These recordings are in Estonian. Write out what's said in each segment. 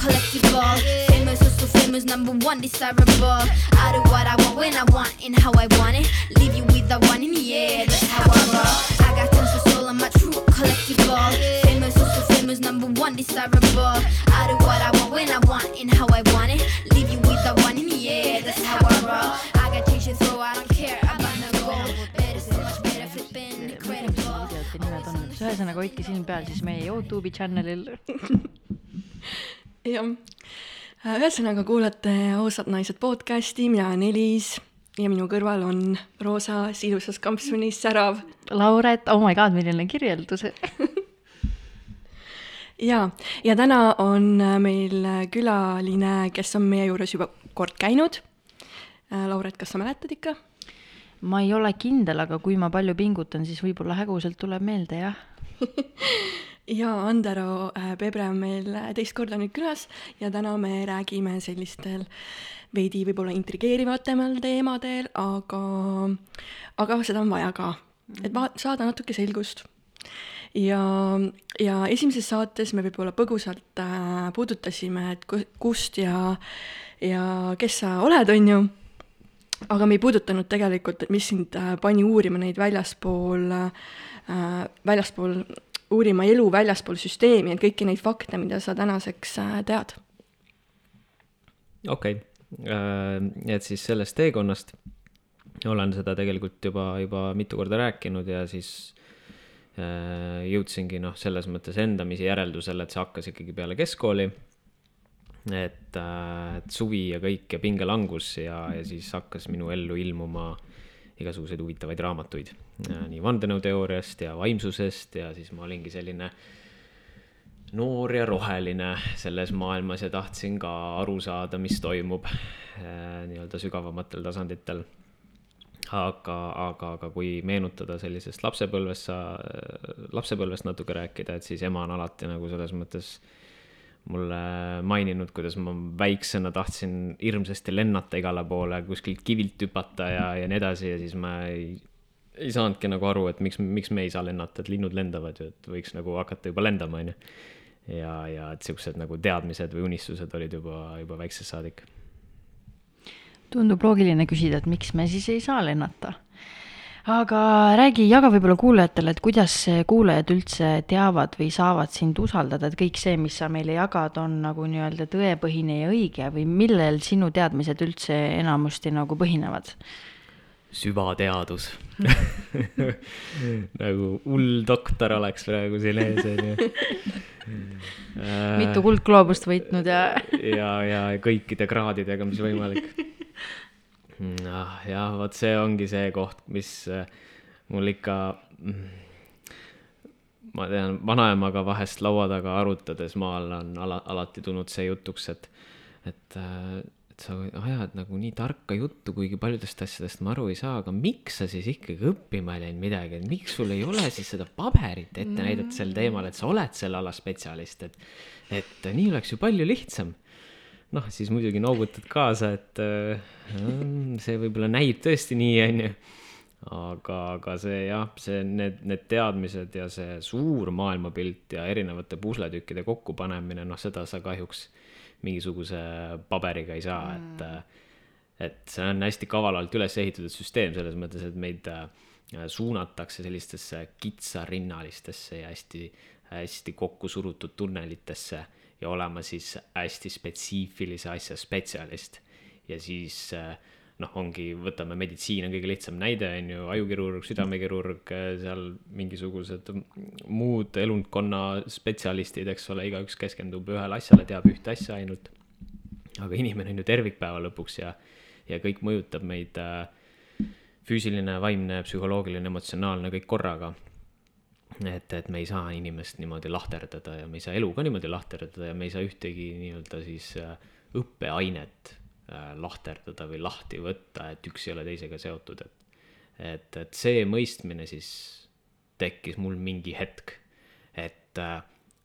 collectible. Famous, also famous, number one, desirable. I do what I want when I want and how I want it. Leave you with the one in the air, that's how I roll. I got tons of soul, I'm a true collectible. Famous, also famous, number one, desirable. I do what I want when I want and how I want it. Leave you with the one in the air, that's how I roll. I got change to throw, I don't care about no gold. Better, so much better, flipping incredible. videote nimed on, ühesõnaga hoidke silm peal siis meie Youtube'i channel'il. jah, ühesõnaga kuulate Ausad naised podcasti, mina olen Elis ja minu kõrval on roosas ilusas kampsunis särav Lauret, oh my god, milline kirjeldus. ja, ja täna on meil külaline, kes on meie juures juba kord käinud. Lauret, kas sa mäletad ikka? ma ei ole kindel, aga kui ma palju pingutan, siis võib-olla häguselt tuleb meelde, jah. ja Andero äh, Pebre on meil teist korda nüüd külas ja täna me räägime sellistel veidi võib-olla intrigeerivatemal teemadel, aga, aga seda on vaja ka, et va-, saada natuke selgust. ja, ja esimeses saates me võib-olla põgusalt äh, puudutasime, et ku- kust ja, ja kes sa oled, on ju aga me ei puudutanud tegelikult, et mis sind äh, pani uurima neid väljaspool äh,, väljaspool, uurima elu väljaspool süsteemi, et kõiki neid fakte, mida sa tänaseks äh, tead. okei okay., et siis sellest teekonnast olen seda tegelikult juba, juba mitu korda rääkinud ja siis äh, jõudsingi noh, selles mõttes endamisi järeldusele, et see hakkas ikkagi peale keskkooli. et äh,, et suvi ja kõik ja pingelangus ja, ja siis hakkas minu ellu ilmuma igasuguseid huvitavaid raamatuid, nii vandenõuteooriast ja vaimsusest ja siis ma olingi selline noor ja roheline selles maailmas ja tahtsin ka aru saada, mis toimub äh, nii-öelda sügavamatel tasanditel. aga, aga, aga kui meenutada sellisest lapsepõlvest sa, lapsepõlvest natuke rääkida, et siis ema on alati nagu selles mõttes mulle maininud, kuidas ma väiksena tahtsin hirmsasti lennata igale poole, kuskilt kivilt hüpata ja, ja nii edasi ja siis ma ei, ei saanudki nagu aru, et miks, miks me ei saa lennata, et linnud lendavad ju, et võiks nagu hakata juba lendama, onju ja, ja et siuksed nagu teadmised või unistused olid juba, juba väiksest saadik. tundub loogiline küsida, et miks me siis ei saa lennata. aga räägi, jaga võib-olla kuulajatele, et kuidas kuulajad üldse teavad või saavad sind usaldada, et kõik see, mis sa meile jagad, on nagu nii-öelda tõepõhine ja õige või millel sinu teadmised üldse enamasti nagu põhinevad? Süvateadus nagu hull doktor oleks praegu siin ees, onju. mitu kuldgloobust võitnud ja ja, ja kõikide kraadidega, mis võimalik. jah, vot see ongi see koht, mis äh, mul ikka, ma tean, vanaemaga vahest laua taga arutades maal on ala, alati tulnud see jutuks, et, et, et sa ajad nagu nii tarka juttu, kuigi paljudest asjadest ma aru ei saa, aga miks sa siis ikkagi õppima ei läinud midagi, et miks sul ei ole siis seda paberit ette näidata sel teemal, et sa oled selle ala spetsialist, et, et nii oleks ju palju lihtsam. Noh, siis muidugi noogutad kaasa, et äh, see võib-olla näib tõesti nii, onju. aga, aga see jah, see, need, need teadmised ja see suur maailmapilt ja erinevate pusletükkide kokkupanemine, noh, seda sa kahjuks mingisuguse paberiga ei saa mm., et et see on hästi kavalalt üles ehitatud süsteem selles mõttes, et meid äh, suunatakse sellistesse kitsarinnalistesse ja hästi, hästi kokku surutud tunnelitesse ja olema siis hästi spetsiifilise asja spetsialist. ja siis äh, noh, ongi, võtame meditsiin on kõige lihtsam näide, on ju, ajukirurg, südamekirurg, seal mingisugused muud elundkonna spetsialistid, eks ole, igaüks keskendub ühele asjale, teab ühte asja ainult. aga inimene on ju tervik päeva lõpuks ja, ja kõik mõjutab meid äh, füüsiline, vaimne, psühholoogiline, emotsionaalne, kõik korraga et, et me ei saa inimest niimoodi lahterdada ja me ei saa elu ka niimoodi lahterdada ja me ei saa ühtegi nii-öelda siis äh, õppeainet lahterdada või lahti võtta, et üks ei ole teisega seotud, et et, et see mõistmine siis tekkis mul mingi hetk, et äh,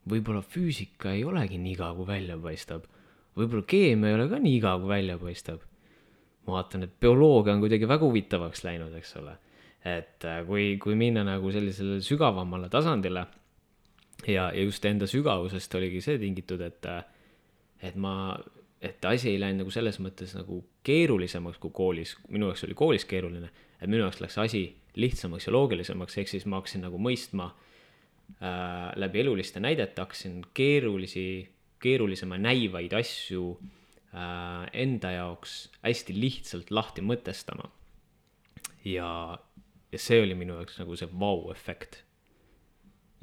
võib-olla füüsika ei olegi nii igav, kui välja paistab. võib-olla keemia ei ole ka nii igav, kui välja paistab. ma vaatan, et bioloogia on kuidagi väga huvitavaks läinud, eks ole et äh, kui, kui minna nagu sellisele sügavamale tasandile ja, ja just enda sügavusest oligi see tingitud, et, et ma, et asi ei läinud nagu selles mõttes nagu keerulisemaks kui koolis, minu jaoks oli koolis keeruline, et minu jaoks läks asi lihtsamaks ja loogilisemaks, ehk siis ma hakkasin nagu mõistma äh, läbi eluliste näidete, hakkasin keerulisi, keerulisema näivaid asju äh, enda jaoks hästi lihtsalt lahti mõtestama. ja, ja see oli minu jaoks nagu see vau-efekt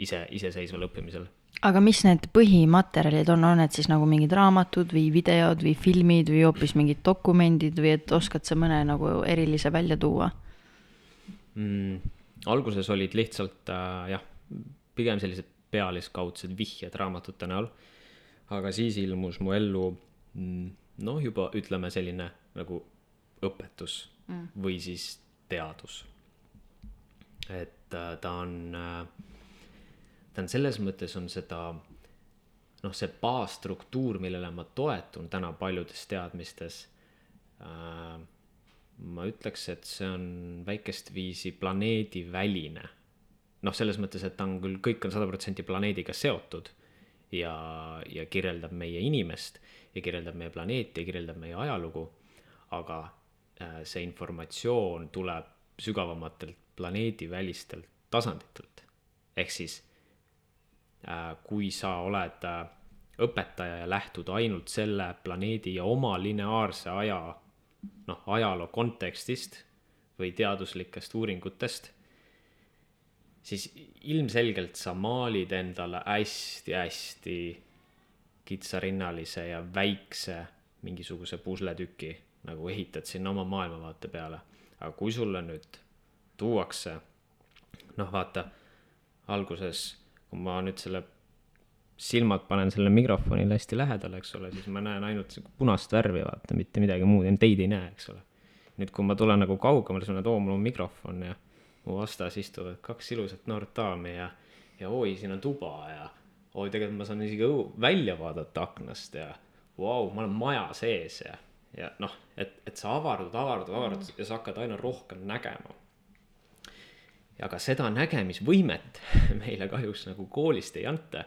ise, iseseisval õppimisel aga mis need põhimaterjalid on, on need siis nagu mingid raamatud või videod või filmid või hoopis mingid dokumendid või et oskad sa mõne nagu erilise välja tuua mm,? alguses olid lihtsalt äh, jah, pigem sellised pealiskaudsed vihjed raamatute näol, aga siis ilmus mu ellu mm, noh, juba ütleme selline nagu õpetus mm. või siis teadus. et äh, ta on äh, ta on selles mõttes on seda noh, see baasstruktuur, millele ma toetun täna paljudes teadmistes äh,. ma ütleks, et see on väikest viisi planeediväline. noh, selles mõttes, et ta on küll, kõik on sada protsenti planeediga seotud ja, ja kirjeldab meie inimest ja kirjeldab meie planeeti ja kirjeldab meie ajalugu. aga äh, see informatsioon tuleb sügavamatelt planeedivälistelt tasanditelt. ehk siis kui sa oled äh, õpetaja ja lähtud ainult selle planeedi ja oma lineaarse aja, noh, ajaloo kontekstist või teaduslikest uuringutest, siis ilmselgelt sa maalid endale hästi-hästi kitsarinnalise ja väikse mingisuguse pusletüki, nagu ehitad sinna oma maailmavaate peale. aga kui sulle nüüd tuuakse, noh, vaata, alguses kui ma nüüd selle silmad panen sellele mikrofonile hästi lähedale, eks ole, siis ma näen ainult punast värvi, vaata, mitte midagi muud, teid ei näe, eks ole. nüüd, kui ma tulen nagu kaugemale, siis ma näen, oo, mul on mikrofon ja mu vastas istuvad kaks ilusat noort daami ja, ja oi, siin on tuba ja oi, tegelikult ma saan isegi õu, välja vaadata aknast ja vau, ma olen maja sees ja, ja noh, et, et sa avardud, avardud, avardud mm. ja sa hakkad aina rohkem nägema aga seda nägemisvõimet meile kahjuks nagu koolist ei anta.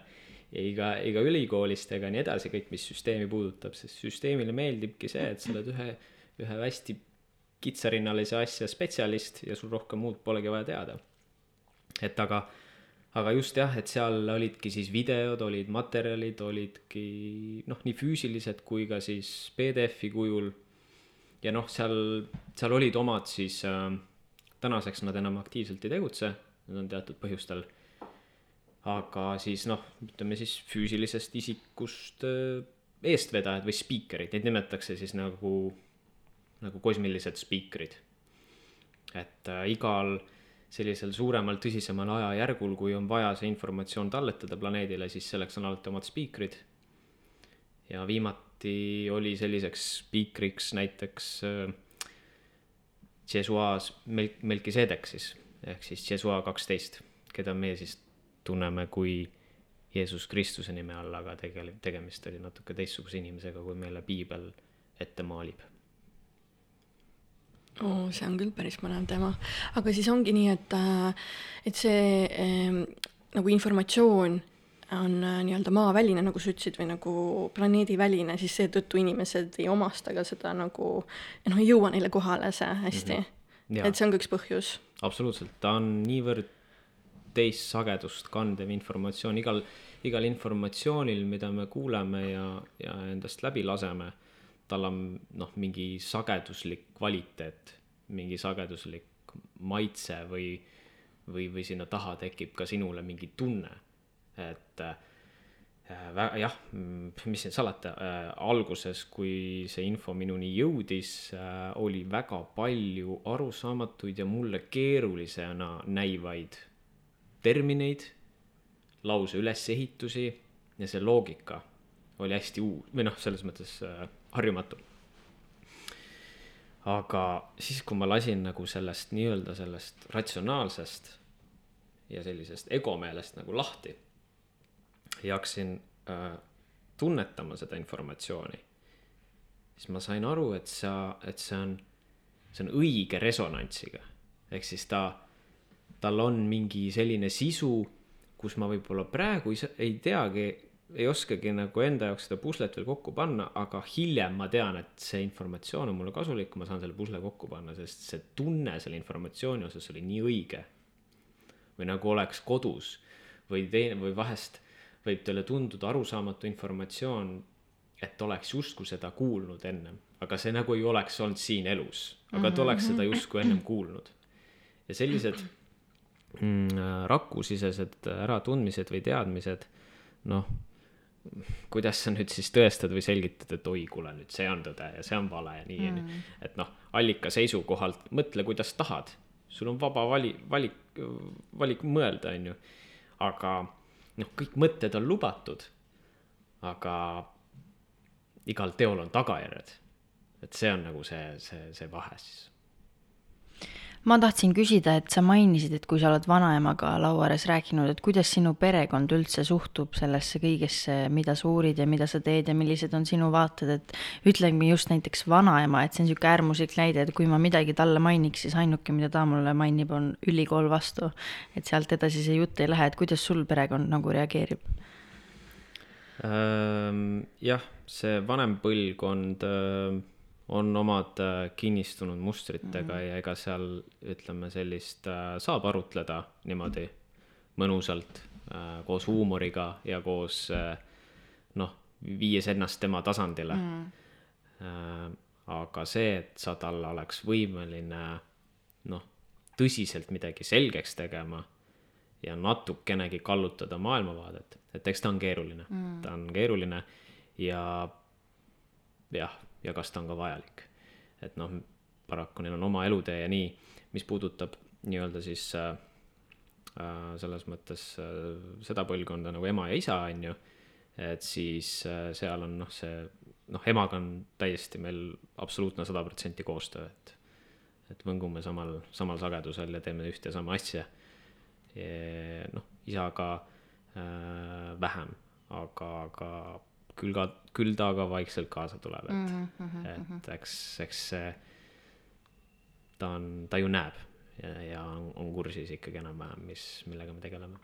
ega, ega ülikoolist ega nii edasi, kõik, mis süsteemi puudutab, sest süsteemile meeldibki see, et sa oled ühe, ühe hästi kitsarinnalise asja spetsialist ja sul rohkem muud polegi vaja teada. et aga, aga just jah, et seal olidki siis videod, olid materjalid, olidki noh, nii füüsilised kui ka siis PDF-i kujul. ja noh, seal, seal olid omad siis äh, tänaseks nad enam aktiivselt ei tegutse, need on teatud põhjustel. aga siis noh, ütleme siis füüsilisest isikust äh, eestvedajad või spiikerid, neid nimetatakse siis nagu, nagu kosmilised spiikrid. et äh, igal sellisel suuremal, tõsisemal ajajärgul, kui on vaja see informatsioon talletada planeedile, siis selleks on alati omad spiikrid. ja viimati oli selliseks spiikriks näiteks äh, Jesuas Melk-, Melkisedeksis ehk siis Jesua kaksteist, keda meie siis tunneme kui Jeesus Kristuse nime all, aga tegelikult tegemist oli natuke teistsuguse inimesega, kui meile piibel ette maalib. oo, see on küll päris põnev teema, aga siis ongi nii, et, äh, et see eh, nagu informatsioon on äh, nii-öelda maaväline, nagu sa ütlesid, või nagu planeediväline, siis seetõttu inimesed ei omasta ka seda nagu, noh, ei jõua neile kohale see hästi mm. -hmm. et see on ka üks põhjus. absoluutselt, ta on niivõrd teist sagedust kandev informatsioon, igal, igal informatsioonil, mida me kuuleme ja, ja endast läbi laseme, tal on noh, mingi sageduslik kvaliteet, mingi sageduslik maitse või, või, või sinna taha tekib ka sinule mingi tunne et äh, jah, mis siin salata äh,, alguses, kui see info minuni jõudis äh,, oli väga palju arusaamatuid ja mulle keerulisena näivaid termineid, lause ülesehitusi ja see loogika oli hästi uus või noh, selles mõttes äh, harjumatu. aga siis, kui ma lasin nagu sellest nii-öelda sellest ratsionaalsest ja sellisest egomeelest nagu lahti ja hakkasin äh, tunnetama seda informatsiooni, siis ma sain aru, et sa, et see on, see on õige resonantsiga. ehk siis ta, tal on mingi selline sisu, kus ma võib-olla praegu ei, ei teagi, ei oskagi nagu enda jaoks seda puslet veel kokku panna, aga hiljem ma tean, et see informatsioon on mulle kasulik, ma saan selle pusle kokku panna, sest see tunne selle informatsiooni osas oli nii õige. või nagu oleks kodus või teine või vahest võib teile tunduda arusaamatu informatsioon, et oleks justkui seda kuulnud ennem, aga see nagu ei oleks olnud siin elus, aga et oleks seda justkui ennem kuulnud. ja sellised mm, rakusisesed äratundmised või teadmised, noh kuidas sa nüüd siis tõestad või selgitad, et oi, kuule nüüd see on tõde ja see on vale ja nii onju mm.. et noh, allika seisukohalt mõtle, kuidas tahad. sul on vaba vali, valik, valik mõelda, onju. aga noh, kõik mõtted on lubatud. aga igal teol on tagajärjed. et see on nagu see, see, see vahe siis ma tahtsin küsida, et sa mainisid, et kui sa oled vanaemaga laua ääres rääkinud, et kuidas sinu perekond üldse suhtub sellesse kõigesse, mida sa uurid ja mida sa teed ja millised on sinu vaated, et ütleme just näiteks vanaema, et see on niisugune äärmuslik näide, et kui ma midagi talle mainiks, siis ainuke, mida ta mulle mainib, on ülikool vastu. et sealt edasi see jutt ei lähe, et kuidas sul perekond nagu reageerib? jah, see vanem põlvkond on omad äh, kinnistunud mustritega mm -hmm. ja ega seal ütleme sellist äh, saab arutleda niimoodi mõnusalt äh, koos huumoriga ja koos noh, viies ennast tema tasandile mm. -hmm. aga see, et sa talle oleks võimeline noh, tõsiselt midagi selgeks tegema ja natukenegi kallutada maailmavaadet, et eks ta on keeruline mm, ta on keeruline ja jah ja kas ta on ka vajalik. et noh, paraku neil on oma elutee ja nii, mis puudutab nii-öelda siis äh, äh, selles mõttes äh, seda põlvkonda nagu ema ja isa, on ju, et siis äh, seal on noh, see noh, emaga on täiesti meil absoluutne sada protsenti koostöö, et et võngume samal, samal sagedusel ja teeme ühte ja sama asja. noh, isaga äh, vähem, aga, aga küll ka, küll ta ka vaikselt kaasa tuleb, et mm, -hmm, et eks, eks see, ta on, ta ju näeb ja, ja on, on kursis ikkagi enam-vähem, mis, millega me tegeleme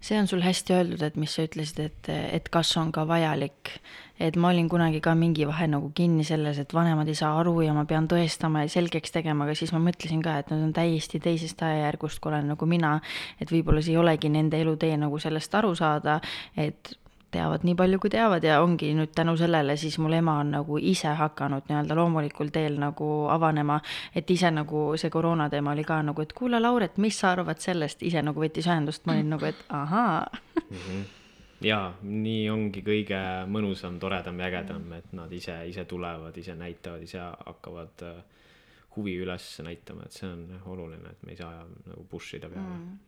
see on sul hästi öeldud, et mis sa ütlesid, et, et kas on ka vajalik. et ma olin kunagi ka mingi vahe nagu kinni selles, et vanemad ei saa aru ja ma pean tõestama ja selgeks tegema, aga siis ma mõtlesin ka, et nad on täiesti teisest ajajärgust, kui olen nagu mina. et võib-olla see ei olegi nende elutee nagu sellest aru saada, et teavad nii palju, kui teavad ja ongi nüüd tänu sellele siis mul ema on nagu ise hakanud nii-öelda loomulikul teel nagu avanema, et ise nagu see koroona teema oli ka nagu, et kuule, Lauret, mis sa arvad sellest, ise nagu võttis ühendust, ma olin nagu, et ahaa. Mm. -hmm jaa, nii ongi kõige mõnusam, toredam ja ägedam, et nad ise, ise tulevad, ise näitavad, ise hakkavad äh, huvi üles näitama, et see on oluline, et me ei saa nagu push ida peale. Mm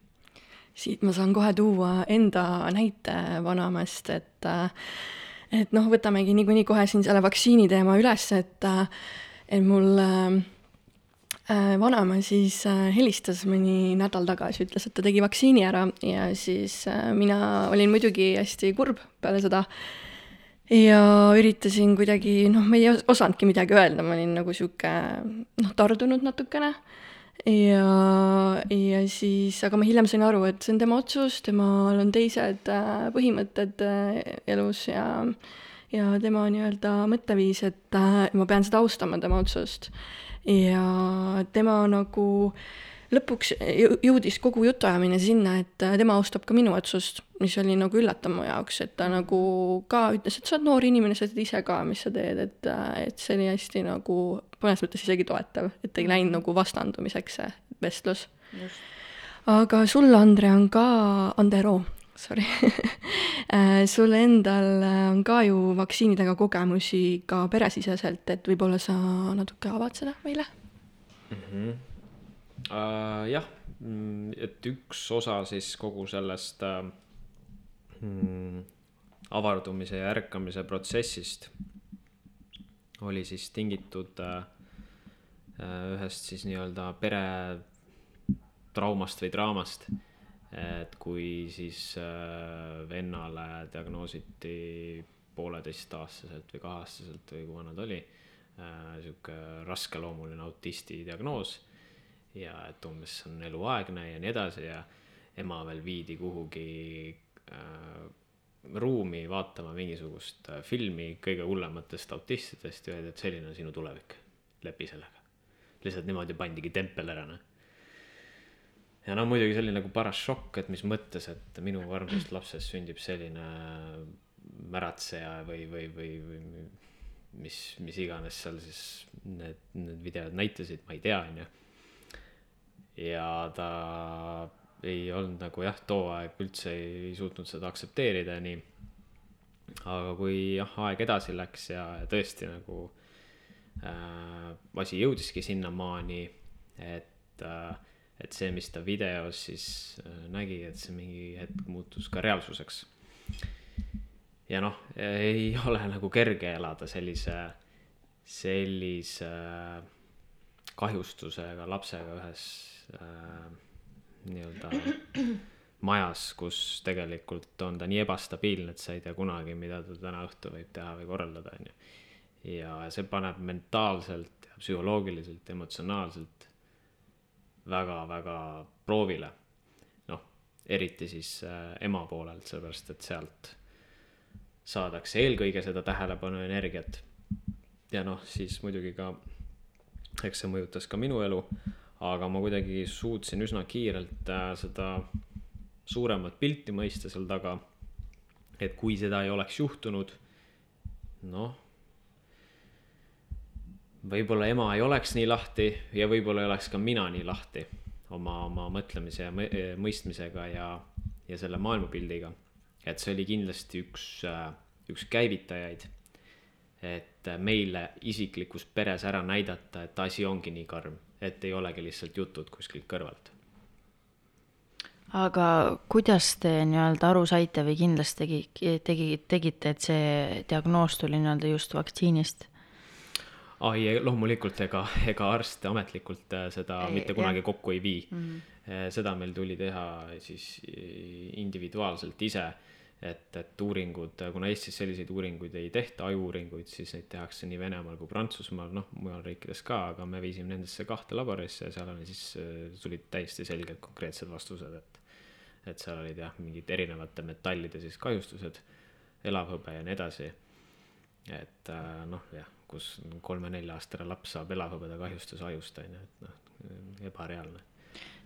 siit ma saan kohe tuua enda näite Vanamäest, et et noh, võtamegi niikuinii kohe siin selle vaktsiini teema üles, et et mul äh, vanaema siis äh, helistas mõni nädal tagasi, ütles, et ta tegi vaktsiini ära ja siis äh, mina olin muidugi hästi kurb peale seda ja üritasin kuidagi, noh, ma ei osanudki midagi öelda, ma olin nagu sihuke noh, tardunud natukene ja, ja siis, aga ma hiljem sain aru, et see on tema otsus, temal on teised äh, põhimõtted äh, elus ja, ja tema nii-öelda mõtteviis, et äh, ma pean seda austama, tema otsust. ja tema nagu lõpuks jõudis kogu jutuajamine sinna, et tema austab ka minu otsust, mis oli nagu üllatav mu jaoks, et ta nagu ka ütles, et sa oled noor inimene, sa tead ise ka, mis sa teed, et, et see oli hästi nagu mõnes mõttes isegi toetav, et ei läinud nagu vastandumiseks see vestlus. aga sul, Andre, on ka, Andero, sorry äh, sul endal on ka ju vaktsiinidega kogemusi ka peresiseselt, et võib-olla sa natuke avad seda meile mm? -hmm. Uh, jah, et üks osa siis kogu sellest uh, mm, avardumise ja ärkamise protsessist oli siis tingitud äh, äh, ühest siis nii-öelda pere traumast või draamast. et kui siis äh, vennale diagnoositi pooleteistaastaselt või kaheaastaselt või kui vana ta oli, sihuke raskeloomuline autisti diagnoos. ja et umbes see on eluaegne ja nii edasi ja ema veel viidi kuhugi ruumi vaatama mingisugust äh, filmi kõige hullematest autistidest ja öeldi, et selline on sinu tulevik, lepi sellega. lihtsalt niimoodi pandigi tempel ära, noh. ja no muidugi see oli nagu paras šokk, et mis mõttes, et minu armsast lapsest sündib selline märatseja või, või, või, või mis, mis iganes seal siis need, need videod näitasid, ma ei tea, onju. ja ta ei olnud nagu jah, too aeg üldse ei suutnud seda aktsepteerida ja nii. aga kui jah, aeg edasi läks ja tõesti nagu äh, asi jõudiski sinnamaani, et äh,, et see, mis ta videos siis äh, nägi, et see mingi hetk muutus ka reaalsuseks ja noh, ei ole nagu kerge elada sellise, sellise kahjustusega lapsega ühes äh, nii-öelda majas, kus tegelikult on ta nii ebastabiilne, et sa ei tea kunagi, mida ta täna õhtul võib teha või korraldada, on ju. ja see paneb mentaalselt, psühholoogiliselt, emotsionaalselt väga-väga proovile. noh, eriti siis äh, ema poolelt, sellepärast et sealt saadakse eelkõige seda tähelepanu ja energiat. ja noh, siis muidugi ka, eks see mõjutas ka minu elu, aga ma kuidagi suutsin üsna kiirelt äh, seda suuremat pilti mõista seal taga. et kui seda ei oleks juhtunud, noh, võib-olla ema ei oleks nii lahti ja võib-olla ei oleks ka mina nii lahti oma, oma mõtlemise ja mõistmisega ja, ja selle maailmapildiga et see oli kindlasti üks, äh, üks käivitajaid. et meile isiklikus peres ära näidata, et asi ongi nii karm, et ei olegi lihtsalt jutud kuskilt kõrvalt. aga kuidas te nii-öelda aru saite või kindlasti tegi, tegi, tegite, et see diagnoos tuli nii-öelda just vaktsiinist? ai, loomulikult ega, ega arst ametlikult äh, seda ei, mitte kunagi jah. kokku ei vii mm. -hmm. seda meil tuli teha siis individuaalselt ise et, et uuringud, kuna Eestis selliseid uuringuid ei tehta, ajuuuringuid, siis neid tehakse nii Venemaal kui Prantsusmaal, noh, mujal riikides ka, aga me viisime nendesse kahte laborisse ja seal oli siis, tulid täiesti selged konkreetsed vastused, et et seal olid jah, mingid erinevate metallide siis kahjustused, elavhõbe ja nii edasi. et äh, noh, jah, kus kolme-nelja-aastane laps saab elavhõbeda kahjustuse ajust, on ju, et noh, ebareaalne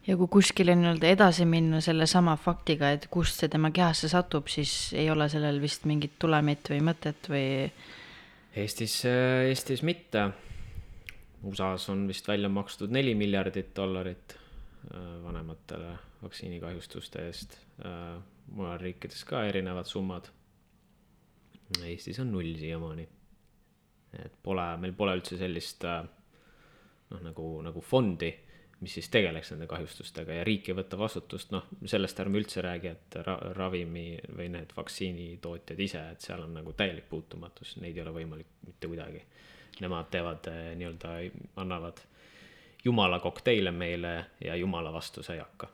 ja kui kuskile nii-öelda edasi minna sellesama faktiga, et kust see tema kehasse satub, siis ei ole sellel vist mingit tulemit või mõtet või? Eestis, Eestis mitte. USA-s on vist välja makstud neli miljardit dollarit äh, vanematele vaktsiinikahjustuste eest. Äh, mujal riikides ka erinevad summad. Eestis on null siiamaani. et pole, meil pole üldse sellist äh, noh, nagu, nagu fondi mis siis tegeleks nende kahjustustega ja riik ei võta vastutust, noh, sellest ärme üldse räägi, et ra ravimi või need vaktsiinitootjad ise, et seal on nagu täielik puutumatus, neid ei ole võimalik mitte kuidagi. Nemad teevad eh, nii-öelda, annavad jumala kokteile meile ja jumala vastu sa ei hakka.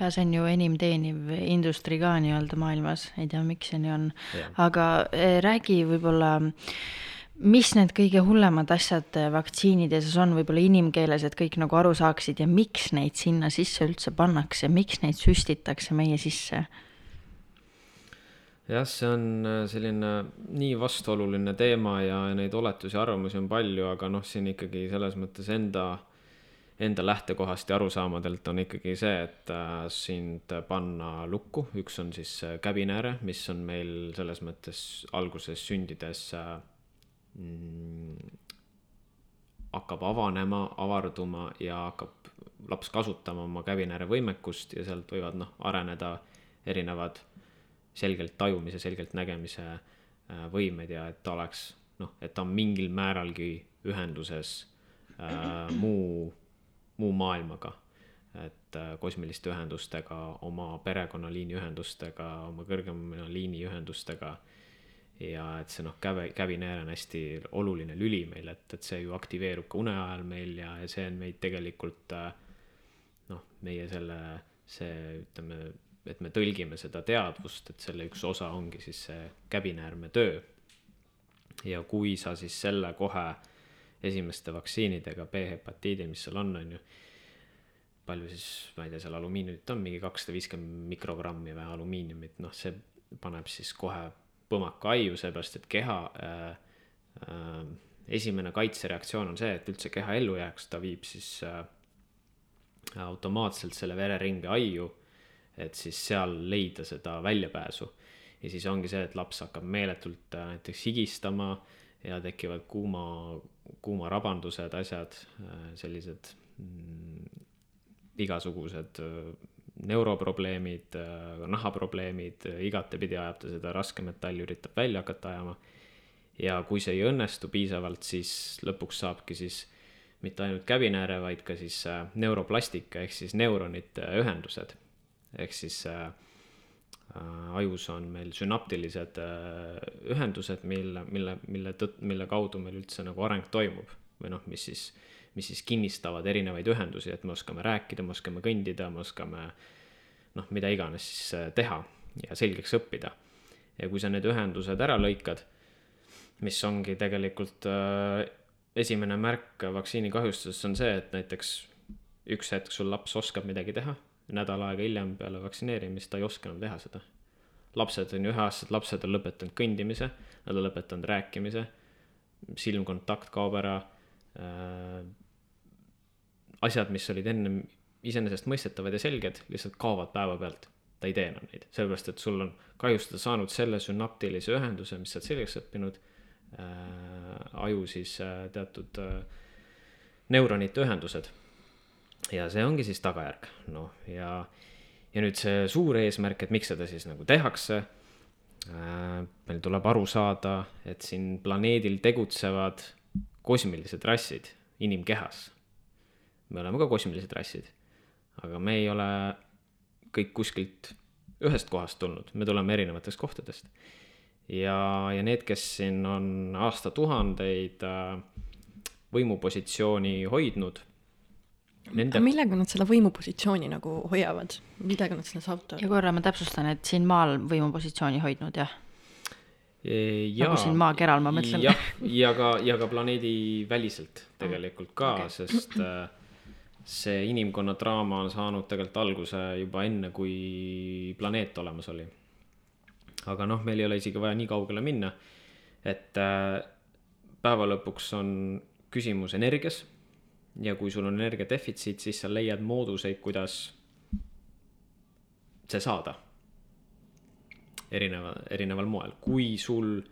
ja see on ju enim teeniv industry ka nii-öelda maailmas, ei tea, miks see nii on, aga eh, räägi võib-olla mis need kõige hullemad asjad äh, vaktsiinides on võib-olla inimkeeles, et kõik nagu aru saaksid ja miks neid sinna sisse üldse pannakse, miks neid süstitakse meie sisse? jah, see on äh, selline nii vastuoluline teema ja neid oletusi, arvamusi on palju, aga noh, siin ikkagi selles mõttes enda, enda lähtekohast ja arusaamadelt on ikkagi see, et äh, sind panna lukku, üks on siis käbinääre, mis on meil selles mõttes alguses sündides äh, hakkab avanema, avarduma ja hakkab laps kasutama oma käbinääre võimekust ja sealt võivad noh, areneda erinevad selgelt tajumise, selgelt nägemise äh, võimed ja et ta oleks noh, et ta on mingil määralgi ühenduses äh, muu, muu maailmaga. et äh, kosmiliste ühendustega, oma perekonnaliini ühendustega, oma kõrgema liini ühendustega äh, ja et see noh, käve, käbineer on hästi oluline lüli meil, et, et see ju aktiveerub ka une ajal meil ja, ja see on meid tegelikult äh, noh, meie selle, see ütleme, et me tõlgime seda teadvust, et selle üks osa ongi siis see käbinäärme töö. ja kui sa siis selle kohe esimeste vaktsiinidega, B-hepatiidil, mis seal on, on ju palju siis, ma ei tea, seal alumiiniumit on mingi kakssada viiskümmend mikrogrammi või alumiiniumit, noh, see paneb siis kohe põmaka aiu, seepärast et keha äh, äh, esimene kaitsereaktsioon on see, et üldse keha ellu jääks, ta viib siis äh, automaatselt selle vereringe aiu, et siis seal leida seda väljapääsu. ja siis ongi see, et laps hakkab meeletult äh, näiteks higistama ja tekivad kuuma, kuumarabandused, asjad, äh, sellised mm, igasugused äh, neuroprobleemid, nahaprobleemid, igatepidi ajab ta seda raskemetalli, üritab välja hakata ajama. ja kui see ei õnnestu piisavalt, siis lõpuks saabki siis mitte ainult käbinääre, vaid ka siis äh, neuroplastika ehk siis neuronite ühendused. ehk siis äh, äh, ajus on meil sünaptilised äh, ühendused, mille, mille, mille tõtt-, mille kaudu meil üldse nagu areng toimub. või noh, mis siis, mis siis kinnistavad erinevaid ühendusi, et me oskame rääkida, me oskame kõndida, me oskame noh, mida iganes siis äh, teha ja selgeks õppida. ja kui sa need ühendused ära lõikad, mis ongi tegelikult äh, esimene märk vaktsiinikahjustusest on see, et näiteks üks hetk sul laps oskab midagi teha, nädal aega hiljem peale vaktsineerimist ta ei oska enam teha seda. lapsed on ju üheaastased lapsed on lõpetanud kõndimise, nad on lõpetanud rääkimise, silmkontakt kaob ära äh,. Asjad, mis olid ennem iseenesestmõistetavad ja selged, lihtsalt kaovad päevapealt. ta ei tee enam neid, sellepärast et sul on kahjustada saanud selle sünaptilise ühenduse, mis sa oled selgeks õppinud Äh, aju siis äh, teatud äh, neuronite ühendused. ja see ongi siis tagajärg, noh, ja, ja nüüd see suur eesmärk, et miks seda siis nagu tehakse. meil tuleb aru saada, et siin planeedil tegutsevad kosmilised rassid inimkehas. Me oleme ka kosmilised rassid, aga me ei ole kõik kuskilt ühest kohast tulnud, me tuleme erinevatest kohtadest ja, ja need, kes siin on aastatuhandeid äh, võimupositsiooni hoidnud. Nende... aga millega nad seda võimupositsiooni nagu hoiavad, millega nad seda saavutavad? ja korra ma täpsustan, et siin maal võimupositsiooni hoidnud, jah? Ja, nagu siin maakeral, ma mõtlen. jah, ja ka, ja ka planeedi väliselt tegelikult ka okay., sest äh, see inimkonna draama on saanud tegelikult alguse juba enne, kui planeet olemas oli aga noh, meil ei ole isegi vaja nii kaugele minna. et äh, päeva lõpuks on küsimus energias. ja kui sul on energia defitsiit, siis sa leiad mooduseid, kuidas see saada. erineva, erineval moel, kui sul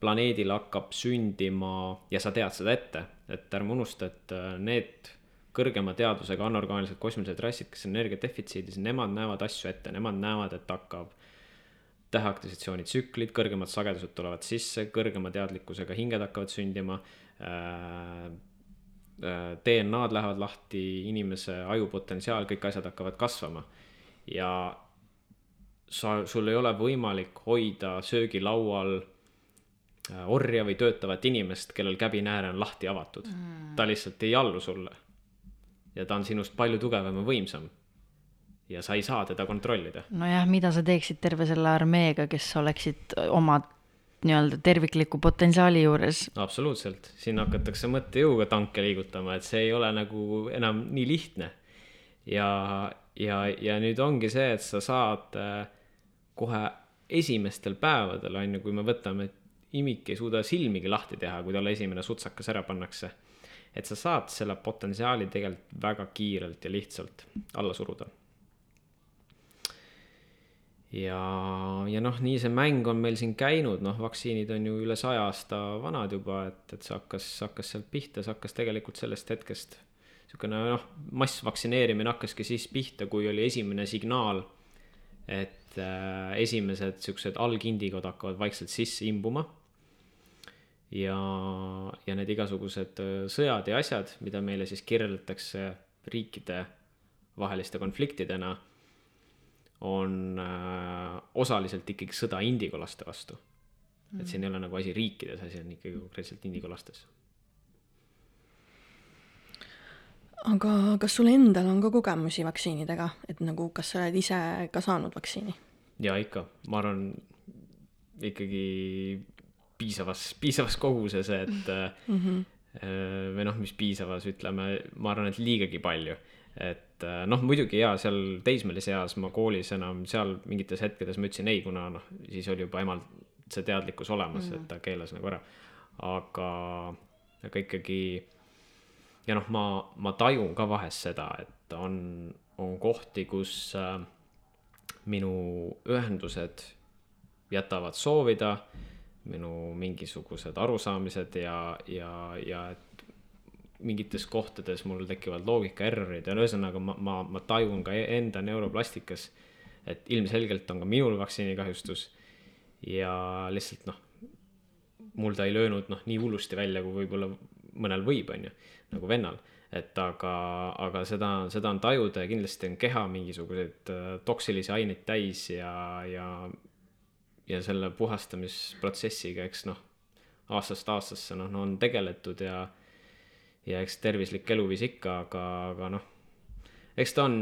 planeedil hakkab sündima ja sa tead seda ette, et ärme unusta, et need kõrgema teadusega anorgaanilised kosmilised rassid, kes on energia defitsiidis, nemad näevad asju ette, nemad näevad, et hakkab täheaktisatsiooni tsüklid, kõrgemad sagedused tulevad sisse, kõrgema teadlikkusega hinged hakkavad sündima äh,. Äh, DNA-d lähevad lahti, inimese ajupotentsiaal, kõik asjad hakkavad kasvama. ja sa, sul ei ole võimalik hoida söögilaual äh, orja või töötavat inimest, kellel käbinääre on lahti avatud mm.. ta lihtsalt ei allu sulle. Ja ta on sinust palju tugevam ja võimsam ja sa ei saa teda kontrollida. nojah, mida sa teeksid terve selle armeega, kes oleksid oma nii-öelda tervikliku potentsiaali juures? absoluutselt, siin hakatakse mõttejõuga tanke liigutama, et see ei ole nagu enam nii lihtne. ja, ja, ja nüüd ongi see, et sa saad äh, kohe esimestel päevadel, on ju, kui me võtame, et imik ei suuda silmigi lahti teha, kui talle esimene sutsakas ära pannakse. Et sa saad selle potentsiaali tegelikult väga kiirelt ja lihtsalt alla suruda ja, ja noh, nii see mäng on meil siin käinud, noh, vaktsiinid on ju üle saja aasta vanad juba, et, et see hakkas, hakkas sealt pihta, see hakkas tegelikult sellest hetkest. niisugune noh, massvaktsineerimine hakkaski siis pihta, kui oli esimene signaal, et äh, esimesed siuksed algindikod hakkavad vaikselt sisse imbuma. Ja, ja need igasugused äh, sõjad ja asjad, mida meile siis kirjeldatakse riikide vaheliste konfliktidena on äh, osaliselt ikkagi sõda indigolaste vastu mm.. et siin ei ole nagu asi riikides, asi on ikkagi konkreetselt indigolastes. aga kas sul endal on ka kogemusi vaktsiinidega, et nagu, kas sa oled ise ka saanud vaktsiini? ja ikka, ma arvan ikkagi piisavas, piisavas koguses, et mm -hmm. või noh, mis piisavas, ütleme, ma arvan, et liigagi palju. et äh, noh, muidugi jaa, seal teismelise eas ma koolis enam seal mingites hetkedes ma ütlesin ei, kuna noh, siis oli juba emal see teadlikkus olemas mm, -hmm. et ta keelas nagu ära. aga, aga ikkagi ja noh, ma, ma tajun ka vahest seda, et on, on kohti, kus äh, minu ühendused jätavad soovida, minu mingisugused arusaamised ja, ja, ja et mingites kohtades mul tekivad loogika errorid ja ühesõnaga ma, ma, ma tajun ka enda neuroplastikas, et ilmselgelt on ka minul vaktsiinikahjustus ja lihtsalt noh, mul ta ei löönud noh, nii hullusti välja, kui võib-olla mõnel võib, on ju, nagu vennal. et aga, aga seda, seda on tajuda ja kindlasti on keha mingisuguseid äh, toksilisi aineid täis ja, ja, ja selle puhastamisprotsessiga, eks noh, aastast aastasse noh no, on tegeletud ja ja eks tervislik eluviis ikka, aga, aga noh, eks ta on,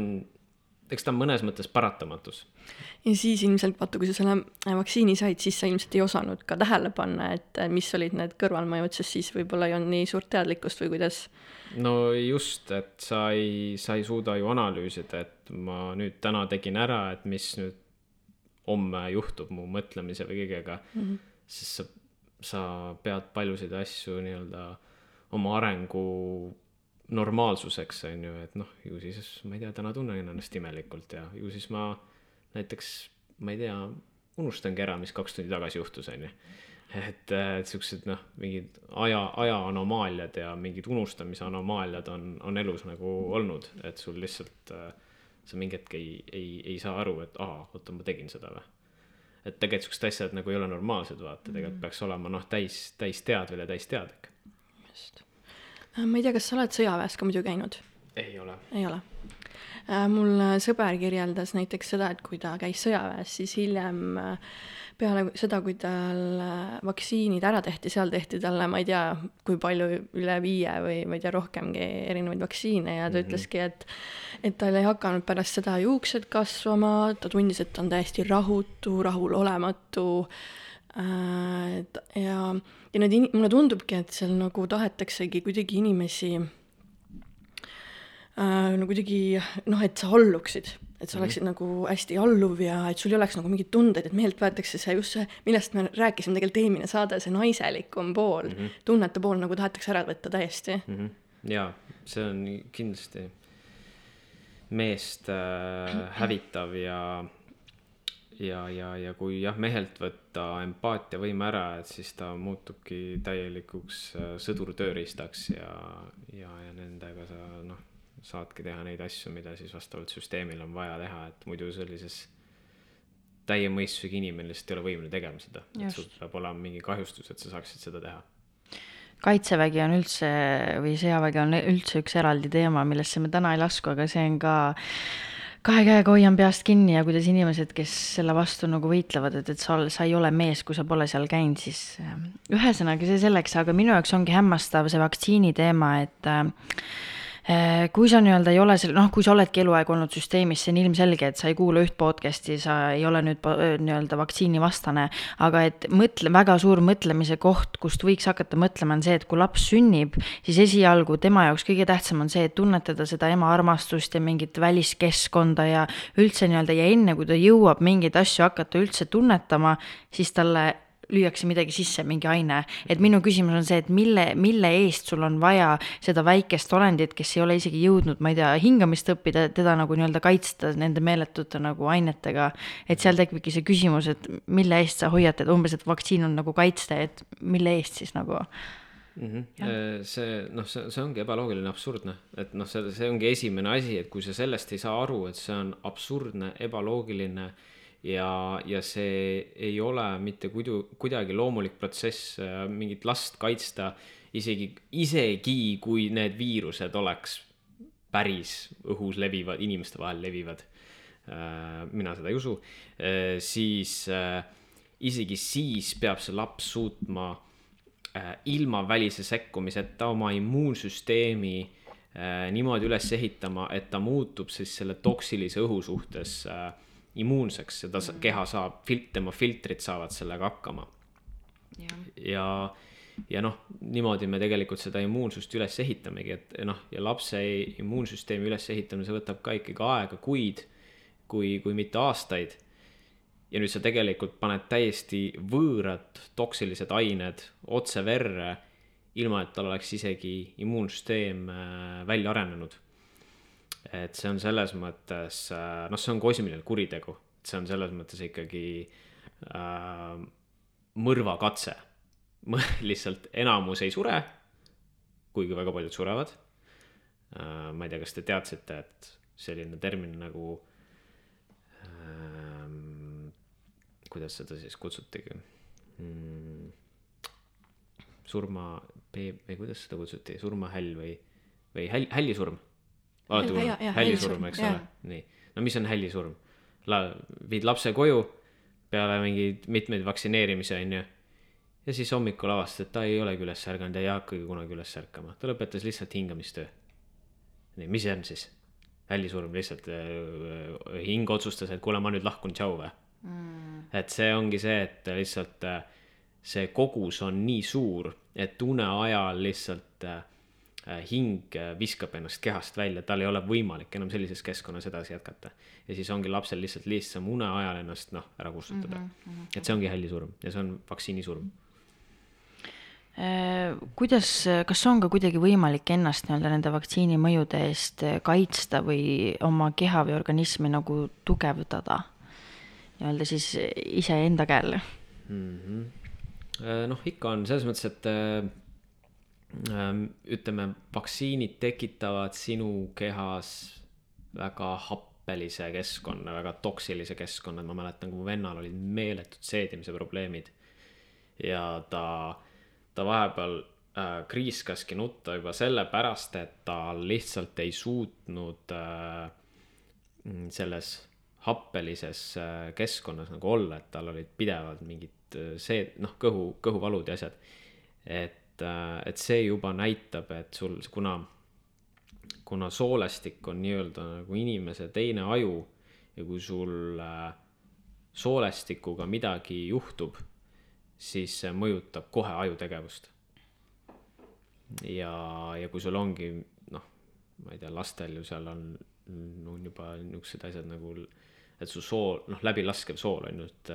eks ta on mõnes mõttes paratamatus. ja siis ilmselt vaata, kui sa selle vaktsiini said, siis sa ilmselt ei osanud ka tähele panna, et mis olid need kõrvalmõjud, sest siis võib-olla ei olnud nii suurt teadlikkust või kuidas? no just, et sa ei, sa ei suuda ju analüüsida, et ma nüüd täna tegin ära, et mis nüüd homme juhtub mu mõtlemise või kõigega mm, -hmm. sest sa, sa pead paljusid asju nii-öelda oma arengu normaalsuseks, on ju, et noh, ju siis ma ei tea, täna tunnen ennast imelikult ja ju siis ma näiteks, ma ei tea, unustangi ära, mis kaks tundi tagasi juhtus, on ju. et, et siuksed noh, mingid aja, aja anomaaliad ja mingid unustamise anomaaliad on, on elus nagu olnud, et sul lihtsalt äh, sa mingi hetk ei, ei, ei saa aru, et aa, oota, ma tegin seda või et tegelikult siuksed asjad nagu ei ole normaalsed, vaata, tegelikult mm. peaks olema noh, täis, täisteadvel ja täisteadlik just. Äh, ma ei tea, kas sa oled sõjaväes ka muidu käinud? ei ole. ei ole? Äh, mul äh, sõber kirjeldas näiteks seda, et kui ta käis sõjaväes, siis hiljem peale seda, kui tal vaktsiinid ära tehti, seal tehti talle, ma ei tea, kui palju, üle viie või ma ei tea, rohkemgi erinevaid vaktsiine ja ta mm -hmm. ütleski, et et tal ei hakanud pärast seda juuksed kasvama, ta tundis, et ta on täiesti rahutu, rahulolematu äh, ja ja need in-, mulle tundubki, et seal nagu tahetaksegi kuidagi inimesi äh, no kuidagi noh, et sa alluksid, et sa oleksid mm -hmm. nagu hästi alluv ja et sul ei oleks nagu mingeid tundeid, et mehelt võetakse see just see, millest me rääkisime tegelikult eelmine saade, see naiselikum pool mm, -hmm. tunnete pool nagu tahetakse ära võtta täiesti mm. -hmm. jaa, see on kindlasti meest äh, hävitav ja ja, ja, ja kui jah, mehelt võtta empaatiavõime ära, et siis ta muutubki täielikuks äh, sõdurtööriistaks ja, ja, ja nendega sa noh, saadki teha neid asju, mida siis vastavalt süsteemile on vaja teha, et muidu sellises täie mõistusega inimene lihtsalt ei ole võimeline tegema seda, et sul peab olema mingi kahjustus, et sa saaksid seda teha. Kaitsevägi on üldse või sõjavägi on üldse üks eraldi teema, millesse me täna ei lasku, aga see on ka kahe käega hoian peast kinni ja kuidas inimesed, kes selle vastu nagu võitlevad, et, et sa, sa ei ole mees, kui sa pole seal käinud, siis ähm, ühesõnaga see selleks, aga minu jaoks ongi hämmastav see vaktsiini teema, et äh, Äh, kui sa nii-öelda ei ole seal, noh, kui sa oledki eluaeg olnud süsteemis, see on ilmselge, et sa ei kuula üht podcast'i, sa ei ole nüüd nii-öelda vaktsiinivastane, aga et mõtle, väga suur mõtlemise koht, kust võiks hakata mõtlema, on see, et kui laps sünnib, siis esialgu tema jaoks kõige tähtsam on see, et tunnetada seda ema armastust ja mingit väliskeskkonda ja üldse nii-öelda ja enne, kui ta jõuab mingeid asju hakata üldse tunnetama, siis talle lüüakse midagi sisse, mingi aine. et minu küsimus on see, et mille, mille eest sul on vaja seda väikest olendit, kes ei ole isegi jõudnud, ma ei tea, hingamist õppida, teda nagu nii-öelda kaitsta nende meeletute nagu ainetega. et seal tekibki see küsimus, et mille eest sa hoiad teda, umbes, et vaktsiin on nagu kaitste, et mille eest siis nagu mm. -hmm. see noh, see, see ongi ebaloogiline, absurdne, et noh, see, see ongi esimene asi, et kui sa sellest ei saa aru, et see on absurdne, ebaloogiline ja, ja see ei ole mitte kuidu, kuidagi loomulik protsess äh, mingit last kaitsta, isegi, isegi kui need viirused oleks päris õhus levivad, inimeste vahel levivad. Äh, mina seda ei usu, äh, siis isegi siis peab see laps suutma ilma välise sekkumiseta oma immuunsüsteemi niimoodi üles ehitama, et ta muutub siis selle toksilise õhu suhtes äh, immuunseks ja ta keha saab, filt-, tema filtrid saavad sellega hakkama. ja, ja, ja noh, niimoodi me tegelikult seda immuunsust üles ehitamegi, et noh, ja lapse immuunsüsteemi ülesehitamine, see võtab ka ikkagi aega, kuid, kui, kui mitte aastaid. ja nüüd sa tegelikult paned täiesti võõrad toksilised ained otse verre, ilma et tal oleks isegi immuunsüsteem äh, välja arenenud. Et see on selles mõttes, äh, noh, see on kosmiline kuritegu, see on selles mõttes ikkagi äh, mõrvakatse lihtsalt enamus ei sure, kuigi väga paljud surevad. Äh, ma ei tea, kas te teadsite, et selline termin nagu ähm,, kuidas seda siis kutsutigi mm,? surma, või kuidas seda kutsuti, surmahäll või, või häll, hällisurm? Olete kuulnud? hällisurm, eks ole, nii. no mis on hällisurm? La-, viid lapse koju peale mingeid mitmeid vaktsineerimisi, on ju ja siis hommikul avastas, et ta ei olegi üles ärganud ja ei hakkagi kunagi üles ärkama, ta lõpetas lihtsalt hingamistöö. nii, mis see on siis? välisurm lihtsalt äh, hing otsustas, et kuule, ma nüüd lahkun, tšau või mm.. et see ongi see, et lihtsalt äh, see kogus on nii suur, et une ajal lihtsalt äh, hing viskab ennast kehast välja, tal ei ole võimalik enam sellises keskkonnas edasi jätkata. ja siis ongi lapsel lihtsalt lihtsam une ajal ennast noh, ära kustutada mm. -hmm. et see ongi hällisurm ja see on vaktsiinisurm Äh, kuidas, kas on ka kuidagi võimalik ennast nii-öelda nende vaktsiini mõjude eest äh, kaitsta või oma keha või organismi nagu tugevdada nii-öelda siis iseenda käel mm? -hmm. noh, ikka on selles mõttes, et äh, ütleme, vaktsiinid tekitavad sinu kehas väga happelise keskkonna, väga toksilise keskkonna, ma mäletan, kui mu vennal olid meeletud seedimise probleemid ja ta ta vahepeal äh, kriiskaski nutta juba sellepärast, et ta lihtsalt ei suutnud äh, selles happelises äh, keskkonnas nagu olla, et tal olid pidevalt mingid äh, see, noh, kõhu, kõhuvalud ja asjad. et äh,, et see juba näitab, et sul, kuna, kuna soolestik on nii-öelda nagu inimese teine aju ja kui sul äh, soolestikuga midagi juhtub siis see mõjutab kohe ajutegevust. ja, ja kui sul ongi noh, ma ei tea, lastel ju seal on, on juba niisugused asjad nagu, et su sool, noh, läbilaskev sool on ju, et,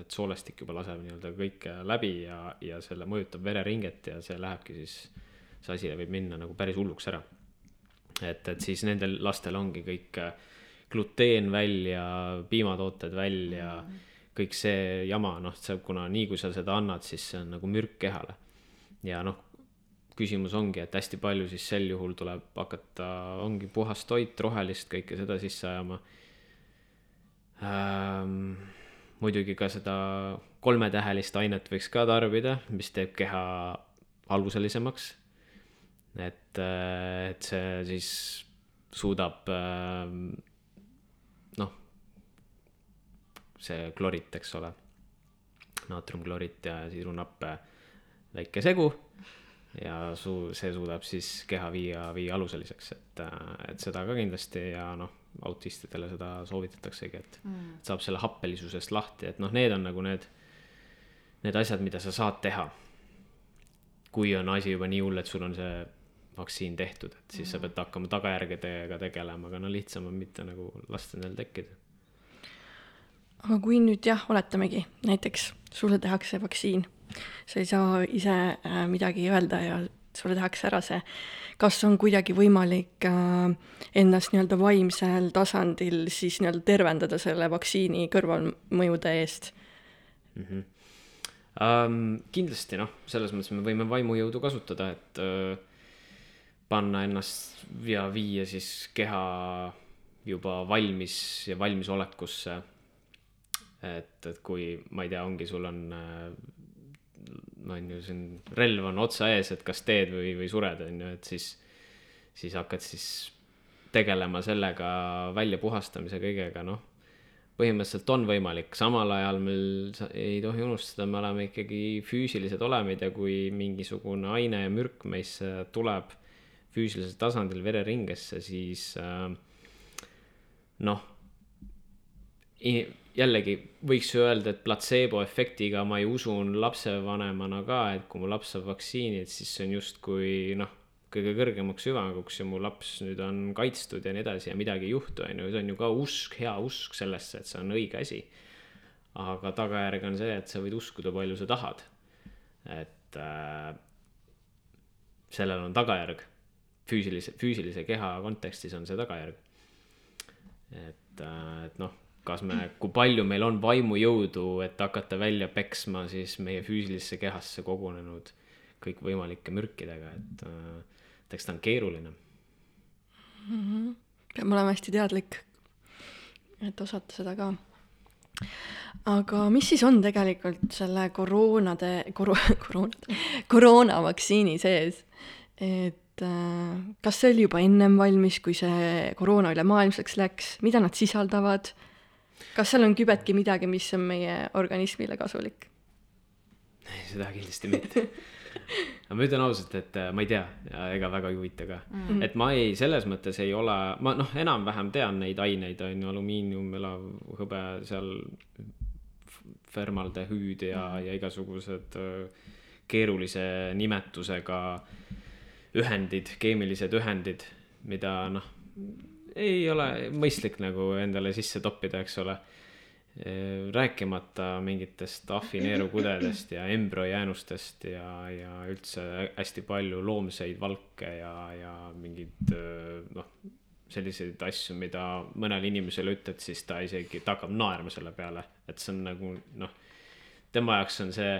et soolestik juba laseb nii-öelda kõike läbi ja, ja selle mõjutab vereringet ja see lähebki siis, see asi võib minna nagu päris hulluks ära. et, et siis nendel lastel ongi kõik gluteen välja, piimatooted välja mm. -hmm kõik see jama, noh, see, kuna nii kui sa seda annad, siis see on nagu mürk kehale. ja noh, küsimus ongi, et hästi palju siis sel juhul tuleb hakata, ongi puhast toit, rohelist, kõike seda sisse ajama ähm,. muidugi ka seda kolmetähelist ainet võiks ka tarbida, mis teeb keha aluselisemaks. et, et see siis suudab ähm, see klorit, eks ole. naatriumklorit ja sidrunhappe väike segu ja su-, see suudab siis keha viia, viia aluseliseks, et, et seda ka kindlasti ja noh, autistidele seda soovitataksegi, et mm. saab selle happelisusest lahti, et noh, need on nagu need, need asjad, mida sa saad teha. kui on asi juba nii hull, et sul on see vaktsiin tehtud, et siis mm. sa pead hakkama tagajärgedega tegelema, aga no lihtsam on mitte nagu lasta neil tekkida aga kui nüüd jah, oletamegi, näiteks sulle tehakse vaktsiin, sa ei saa ise äh, midagi öelda ja sulle tehakse ära see, kas on kuidagi võimalik äh, ennast nii-öelda vaimsel tasandil siis nii-öelda tervendada selle vaktsiini kõrvalmõjude eest mm? -hmm. Um, kindlasti noh, selles mõttes me võime vaimujõudu kasutada, et uh, panna ennast ja viia siis keha juba valmis ja valmisolekusse et, et kui, ma ei tea, ongi, sul on äh, on ju, siin relv on otsa ees, et kas teed või, või sured, on ju, et siis, siis hakkad siis tegelema sellega väljapuhastamise kõigega, noh. põhimõtteliselt on võimalik, samal ajal meil ei tohi unustada, me oleme ikkagi füüsilised olemid ja kui mingisugune aine ja mürk meisse tuleb füüsilisel tasandil vereringesse, siis äh, noh jällegi võiks ju öelda, et platseeboefektiga ma ju usun lapsevanemana ka, et kui mu laps saab vaktsiini, et siis see on justkui noh, kõige kõrgemaks hüvanguks ja mu laps nüüd on kaitstud ja nii edasi ja midagi ei juhtu, on ju, see on ju ka usk, hea usk sellesse, et see on õige asi. aga tagajärg on see, et sa võid uskuda, palju sa tahad. et äh, sellel on tagajärg. füüsilise, füüsilise keha kontekstis on see tagajärg. et, äh, et noh kas me, kui palju meil on vaimujõudu, et hakata välja peksma siis meie füüsilisse kehasse kogunenud kõikvõimalike mürkidega, et, äh, et eks ta on keeruline mm. -hmm. peab olema hästi teadlik, et osata seda ka. aga mis siis on tegelikult selle koroonade, koro-, koroonade, koroonavaktsiini sees? et äh, kas see oli juba ennem valmis, kui see koroona ülemaailmseks läks, mida nad sisaldavad kas seal on kübetki midagi, mis on meie organismile kasulik? seda kindlasti mitte aga ma ütlen ausalt, et äh, ma ei tea ega väga ei huvita ka mm. -hmm. et ma ei, selles mõttes ei ole, ma noh, enam-vähem tean neid aineid, on ju, alumiinium, elav hõbe seal, formaldehüüd ja mm, -hmm. ja igasugused äh, keerulise nimetusega ühendid, keemilised ühendid, mida noh ei ole mõistlik nagu endale sisse toppida, eks ole. rääkimata mingitest ahvineerukudedest ja embrüojäänustest ja, ja üldse hästi palju loomseid valke ja, ja mingeid noh, selliseid asju, mida mõnele inimesele ütled, siis ta isegi, ta hakkab naerma selle peale, et see on nagu noh, tema jaoks on see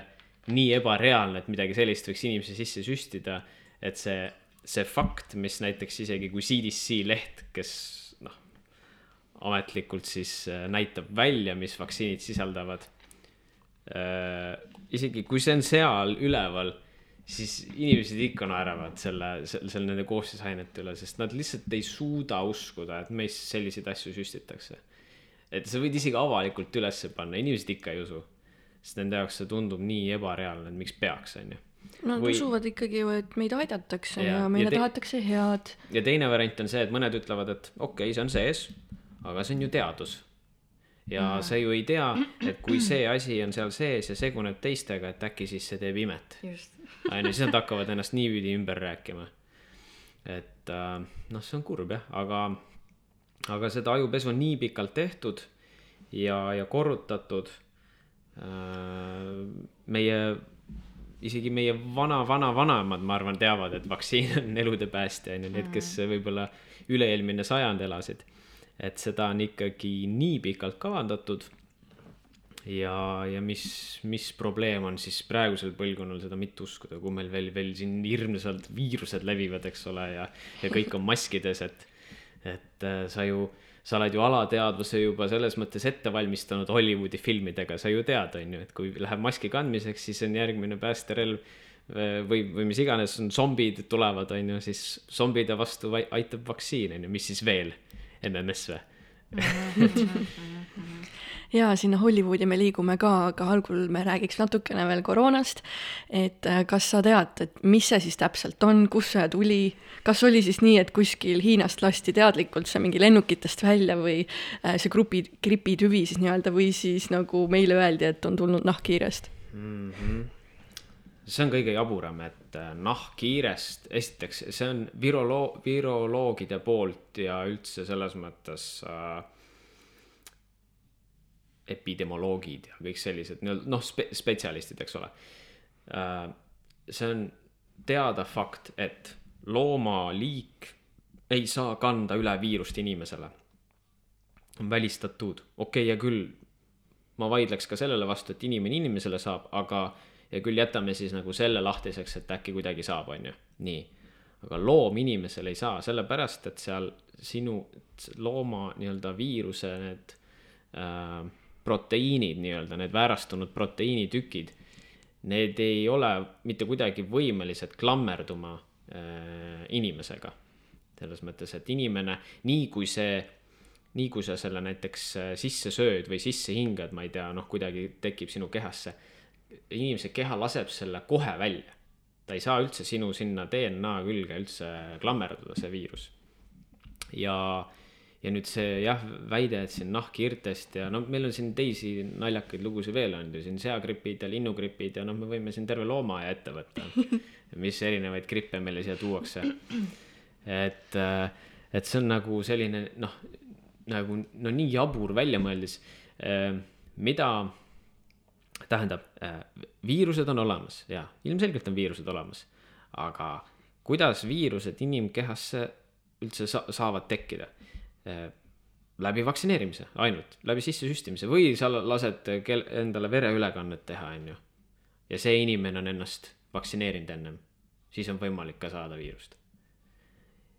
nii ebareaalne, et midagi sellist võiks inimese sisse süstida, et see see fakt, mis näiteks isegi kui CDC leht, kes noh, ametlikult siis äh, näitab välja, mis vaktsiinid sisaldavad äh,. isegi kui see on seal üleval, siis inimesed ikka naeravad selle, selle, selle nende koostisainete üle, sest nad lihtsalt ei suuda uskuda, et meis selliseid asju süstitakse. et sa võid isegi avalikult ülesse panna, inimesed ikka ei usu. sest nende jaoks see tundub nii ebareaalne, et miks peaks, on ju Nad või... usuvad ikkagi ju, et meid aidatakse ja, ja meile ja te... tahetakse head. ja teine variant on see, et mõned ütlevad, et okei okay,, see on sees, aga see on ju teadus. ja mm. sa ju ei tea, et kui see asi on seal sees ja seguneb teistega, et äkki siis see teeb imet. on ju, siis nad hakkavad ennast niipidi ümber rääkima. et äh, noh, see on kurb jah, aga, aga seda ajupesu on nii pikalt tehtud ja, ja korrutatud äh, meie isegi meie vana-vana-vanaemad, ma arvan, teavad, et vaktsiin on elude päästja, on ju, need, kes mm. võib-olla üle-eelmine sajand elasid. et seda on ikkagi nii pikalt kavandatud. ja, ja mis, mis probleem on siis praegusel põlvkonnal seda mitte uskuda, kui meil veel, veel siin hirmsalt viirused levivad, eks ole, ja, ja kõik on maskides, et, et äh, sa ju sa oled ju alateadvuse juba selles mõttes ette valmistanud Hollywoodi filmidega, sa ju tead, on ju, et kui läheb maski kandmiseks, siis on järgmine päästerelv eh, või, või mis iganes on zombid tulevad, on ju, siis zombide vastu aitab vaktsiin, on ju, mis siis veel, MMS või jaa, sinna Hollywoodi me liigume ka, aga algul me räägiks natukene veel koroonast. et äh, kas sa tead, et mis see siis täpselt on, kust see tuli, kas oli siis nii, et kuskil Hiinast lasti teadlikult see mingi lennukitest välja või äh, see grupi, gripitüvi siis nii-öelda või siis nagu meile öeldi, et on tulnud nahkhiirest mm? -hmm see on kõige jaburam, et äh, nahkhiirest, esiteks see on viroloo-, viroloogide poolt ja üldse selles mõttes äh, epidemioloogid ja kõik sellised nii-öelda noh spe,, spetsialistid, eks ole. Äh, see on teada fakt, et loomaliik ei saa kanda üle viirust inimesele. on välistatud, okei okay,, hea küll, ma vaidleks ka sellele vastu, et inimene inimesele saab, aga ja küll jätame siis nagu selle lahtiseks, et äkki kuidagi saab, on ju, nii. aga loom inimesele ei saa, sellepärast et seal sinu looma nii-öelda viiruse need äh, proteiinid nii-öelda, need väärastunud proteiinitükid, need ei ole mitte kuidagi võimelised klammerduma äh, inimesega. selles mõttes, et inimene, nii kui see, nii kui sa selle näiteks äh, sisse sööd või sisse hingad, ma ei tea, noh, kuidagi tekib sinu kehasse, inimese keha laseb selle kohe välja. ta ei saa üldse sinu sinna DNA külge üldse klammerduda, see viirus. ja ja nüüd see jah, väide, et siin nahkhiirtest ja no meil on siin teisi naljakaid lugusid veel on ju siin seagripid ja linnugripid ja noh, me võime siin terve loomaaia ette võtta. mis erinevaid grippe meile siia tuuakse. et, äh, et see on nagu selline noh, nagu no nii jabur väljamõeldis, äh, mida tähendab, äh, viirused on olemas ja ilmselgelt on viirused olemas, aga kuidas viirused inimkehasse üldse sa saavad tekkida? Läbi vaktsineerimise ainult, läbi sissesüstimise või sa lased kel-, endale vereülekannet teha, on ju. ja see inimene on ennast vaktsineerinud ennem, siis on võimalik ka saada viirust.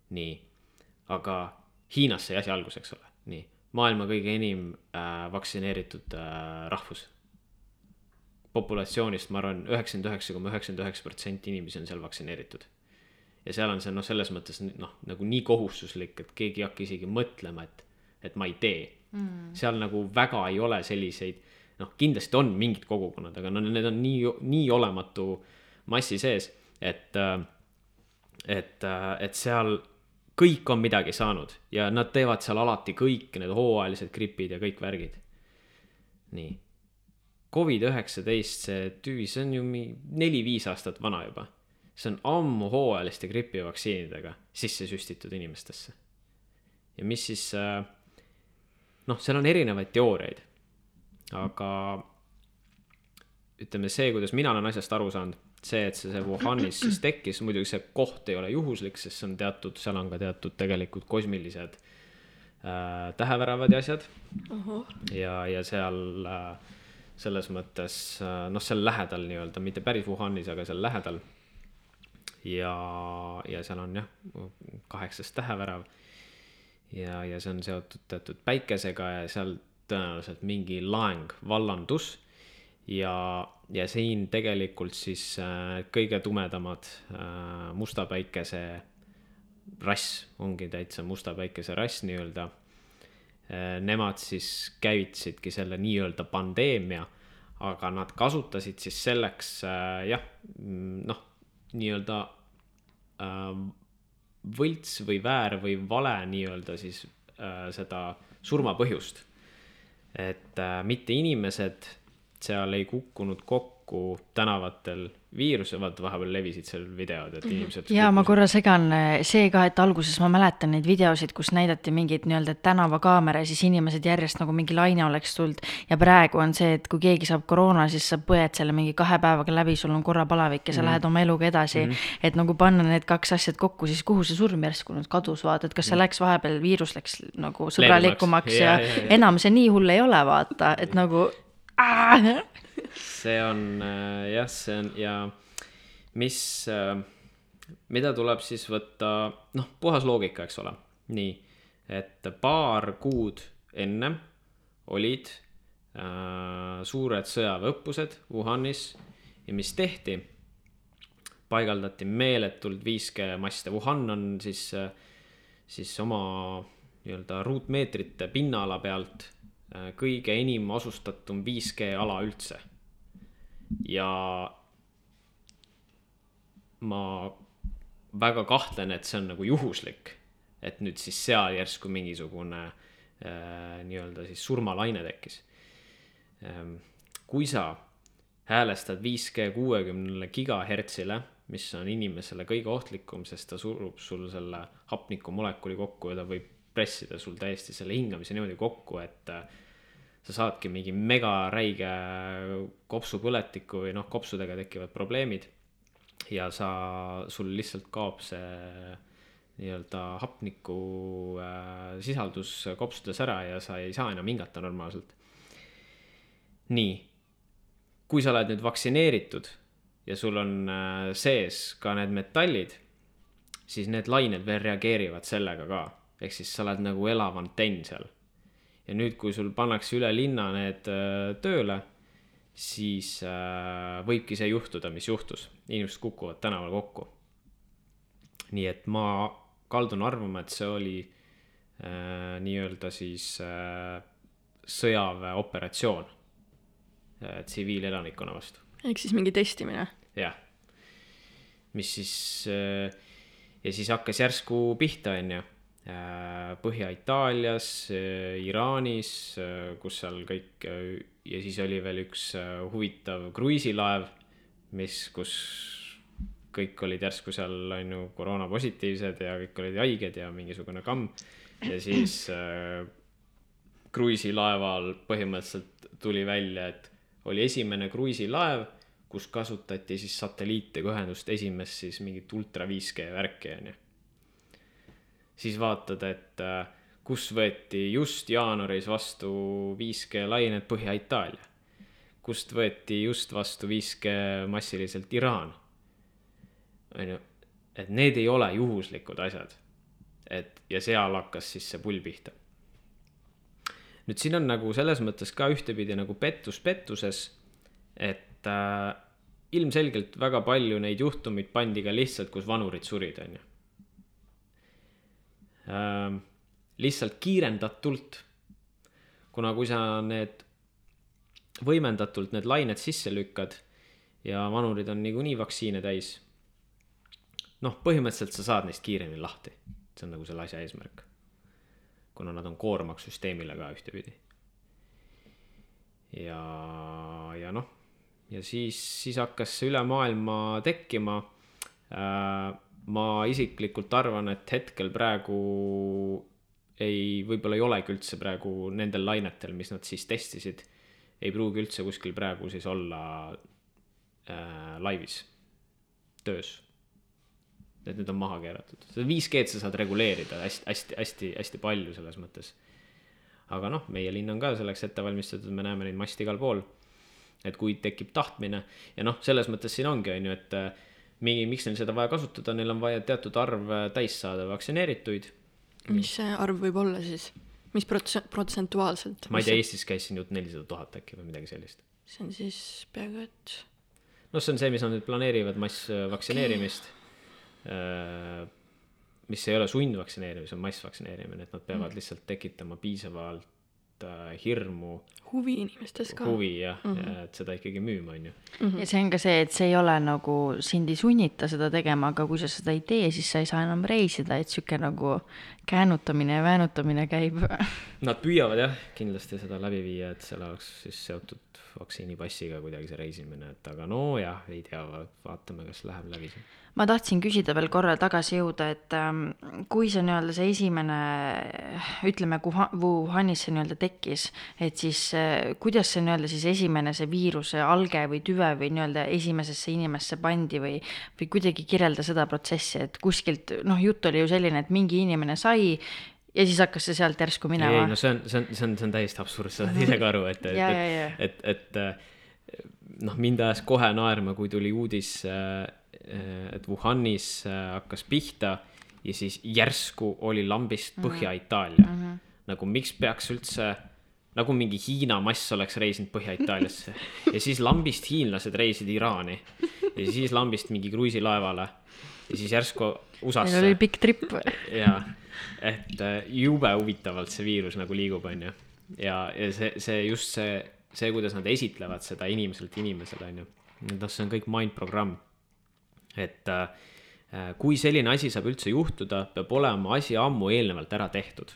nii, aga Hiinas sai asi alguse, eks ole, nii, maailma kõige enim äh, vaktsineeritud äh, rahvus. populatsioonist, ma arvan, üheksakümmend üheksa koma üheksakümmend üheksa protsenti inimesi on seal vaktsineeritud. Ja seal on see noh, selles mõttes noh, nagu nii kohustuslik, et keegi ei hakka isegi mõtlema, et, et ma ei tee mm.. seal nagu väga ei ole selliseid, noh, kindlasti on mingid kogukonnad, aga no need on nii, nii olematu massi sees, et, et, et seal kõik on midagi saanud ja nad teevad seal alati kõik need hooajalised gripid ja kõik värgid. nii. Covid-19, see tüvi, see on ju neli-viis aastat vana juba. See on ammu hooajaliste gripivaktsiinidega sisse süstitud inimestesse. ja mis siis, noh, seal on erinevaid teooriaid, aga ütleme, see, kuidas mina olen asjast aru saanud see, et see, see Wuhanis siis tekkis, muidugi see koht ei ole juhuslik, sest see on teatud, seal on ka teatud tegelikult kosmilised äh, täheväravad ja asjad. ja, ja seal äh, selles mõttes äh, noh, seal lähedal nii-öelda, mitte päris Wuhanis, aga seal lähedal. Ja, ja seal on jah, kaheksas tähevärav. ja, ja see on seotud teatud päikesega ja seal tõenäoliselt mingi laeng vallandus ja, ja siin tegelikult siis äh, kõige tumedamad äh, musta päikese rass, ongi täitsa musta päikese rass nii-öelda äh,. Nemad siis käivitasidki selle nii-öelda pandeemia, aga nad kasutasid siis selleks äh, jah, noh, nii-öelda äh, võlts või väär või vale nii-öelda siis äh, seda surmapõhjust. et äh, mitte inimesed seal ei kukkunud kokku tänavatel viiruse, vaata vahepeal levisid seal videod, et inimesed. ja ma korra segan, see ka, et alguses ma mäletan neid videosid, kus näidati mingeid nii-öelda tänavakaamera ja siis inimesed järjest nagu mingi laine oleks tulnud. ja praegu on see, et kui keegi saab koroona, siis sa põed selle mingi kahe päevaga läbi, sul on korra palavik ja sa mm -hmm. lähed oma eluga edasi mm. -hmm. et nagu panna need kaks asjat kokku, siis kuhu see surm järsku nüüd kadus, vaata, et kas see mhm. läks vahepeal, viirus läks nagu sõbralikumaks ja, ja, ja, ja enam see nii hull ei ole, vaata, et nagu see on äh, jah, see on ja mis, äh, mida tuleb siis võtta, noh, puhas loogika, eks ole, nii, et paar kuud enne olid äh, suured sõjaväeõppused Wuhanis ja mis tehti, paigaldati meeletult 5G maste, Wuhan on siis, äh, siis oma nii-öelda ruutmeetrite pinnala pealt kõige enim asustatum 5G ala üldse. ja ma väga kahtlen, et see on nagu juhuslik, et nüüd siis seal järsku mingisugune äh, nii-öelda siis surmalaine tekkis ähm,. kui sa häälestad 5G kuuekümnele gigahertsile, mis on inimesele kõige ohtlikum, sest ta surub sul selle hapnikumolekuli kokku ja ta võib pressida sul täiesti selle hingamise niimoodi kokku, et äh, sa saadki mingi mega räige kopsupõletiku või noh, kopsudega tekivad probleemid. ja sa, sul lihtsalt kaob see nii-öelda hapniku äh, sisaldus kopsudes ära ja sa ei saa enam hingata normaalselt. nii, kui sa oled nüüd vaktsineeritud ja sul on äh, sees ka need metallid, siis need lained veel reageerivad sellega ka, ehk siis sa oled nagu elav antenn seal ja nüüd, kui sul pannakse üle linna need äh, tööle, siis äh, võibki see juhtuda, mis juhtus, inimesed kukuvad tänaval kokku. nii et ma kaldun arvama, et see oli äh, nii-öelda siis äh, sõjaväeoperatsioon äh, tsiviilelanikkonna vastu. ehk siis mingi testimine? jah, mis siis äh, ja siis hakkas järsku pihta, onju Põhja-Itaalias, Iraanis, kus seal kõik ja siis oli veel üks huvitav kruiisilaev, mis, kus kõik olid järsku seal on ju koroonapositiivsed ja kõik olid haiged ja mingisugune kamm ja siis äh, kruiisilaeval põhimõtteliselt tuli välja, et oli esimene kruiisilaev, kus kasutati siis satelliitidega ühendust, esimest siis mingit ultra 5G värki onju. Siis vaatad, et äh, kus võeti just jaanuaris vastu 5G lained Põhja-Itaalia, kust võeti just vastu 5G massiliselt Iraan. onju, et need ei ole juhuslikud asjad. et ja seal hakkas siis see pull pihta nüüd siin on nagu selles mõttes ka ühtepidi nagu pettus pettuses, et äh, ilmselgelt väga palju neid juhtumeid pandi ka lihtsalt, kus vanurid surid, on ju. Lihtsalt kiirendatult, kuna kui sa need võimendatult need lained sisse lükkad ja vanurid on niikuinii vaktsiine täis, noh, põhimõtteliselt sa saad neist kiiremini lahti, see on nagu selle asja eesmärk kuna nad on koormaks süsteemile ka ühtepidi. ja, ja noh, ja siis, siis hakkas see üle maailma tekkima äh,. Ma isiklikult arvan, et hetkel praegu ei, võib-olla ei olegi üldse praegu nendel lainetel, mis nad siis testisid, ei pruugi üldse kuskil praegu siis olla äh, laivis, töös et need on maha keeratud. seda 5G-d sa saad reguleerida hästi, hästi, hästi, hästi palju selles mõttes. aga noh, meie linn on ka selleks ette valmistatud, me näeme neid maste igal pool. et kui tekib tahtmine ja noh, selles mõttes siin ongi, on ju, et äh, mingi, miks neil seda vaja kasutada, neil on vaja teatud arv äh, täis saada vaktsineerituid. mis see arv võib olla siis? mis prots-, protsentuaalselt? ma ei tea, Eestis käis siin jutt nelisada tuhat äkki või midagi sellist. see on siis peaaegu et. noh, see on see, mis nad nüüd planeerivad massvaktsineerimist okay Äh, mis ei ole sundvaktsineerimine, see on massvaktsineerimine, et nad peavad mm. lihtsalt tekitama piisavalt äh, hirmu. huvi inimestes ka. huvi jah mm, -hmm. et seda ikkagi müüma, on ju mm. -hmm. ja see on ka see, et see ei ole nagu, sind ei sunnita seda tegema, aga kui sa seda ei tee, siis sa ei saa enam reisida, et sihuke nagu käänutamine ja väänutamine käib. Nad püüavad jah, kindlasti seda läbi viia, et selle oleks siis seotud vaktsiinipassiga kuidagi see reisimine, et aga nojah, ei tea, vaatame, kas läheb läbi see ma tahtsin küsida veel korra tagasi jõuda, et ähm, kui see nii-öelda see esimene, ütleme, Wuhanis see nii-öelda tekkis, et siis äh, kuidas see nii-öelda siis esimene see viiruse alge või tüve või nii-öelda esimesesse inimesse pandi või, või kuidagi kirjelda seda protsessi, et kuskilt noh, jutt oli ju selline, et mingi inimene sai ja siis hakkas see sealt järsku minema. ei, no see on, see on, see on, see on täiesti absurd, sa saad ise ka aru, et, et, et, et, et, et noh, mind ajas kohe naerma, kui tuli uudis äh, Äh, et Wuhanis äh, hakkas pihta ja siis järsku oli lambist mhm. Põhja-Itaalia mm. -hmm. nagu miks peaks üldse, nagu mingi Hiina mass oleks reisinud Põhja-Itaaliasse ja siis lambist hiinlased reisid Iraani ja siis lambist mingi kruiisilaevale ja siis järsku USA-sse. Neil oli pikk trip. jaa, et äh, jube huvitavalt see viirus nagu liigub, onju. ja, ja see, see just see, see, kuidas nad esitlevad seda inimeselt inimesele, onju. noh, see on kõik mind programm et äh, kui selline asi saab üldse juhtuda, peab olema asi ammu eelnevalt ära tehtud.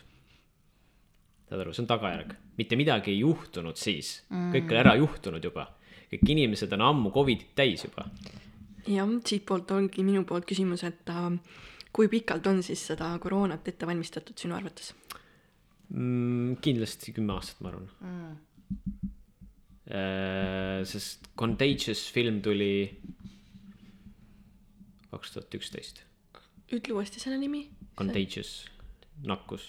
saad aru, see on tagajärg, mitte midagi ei juhtunud siis mm., kõik oli ära juhtunud juba, kõik inimesed on ammu Covidit täis juba. jah, siitpoolt ongi minu poolt küsimus, et äh, kui pikalt on siis seda koroonat ette valmistatud sinu arvates mm,? kindlasti kümme aastat, ma arvan mm.. Äh, sest Contagious film tuli kaks tuhat üksteist. ütle uuesti selle nimi. Contagious, nakkus.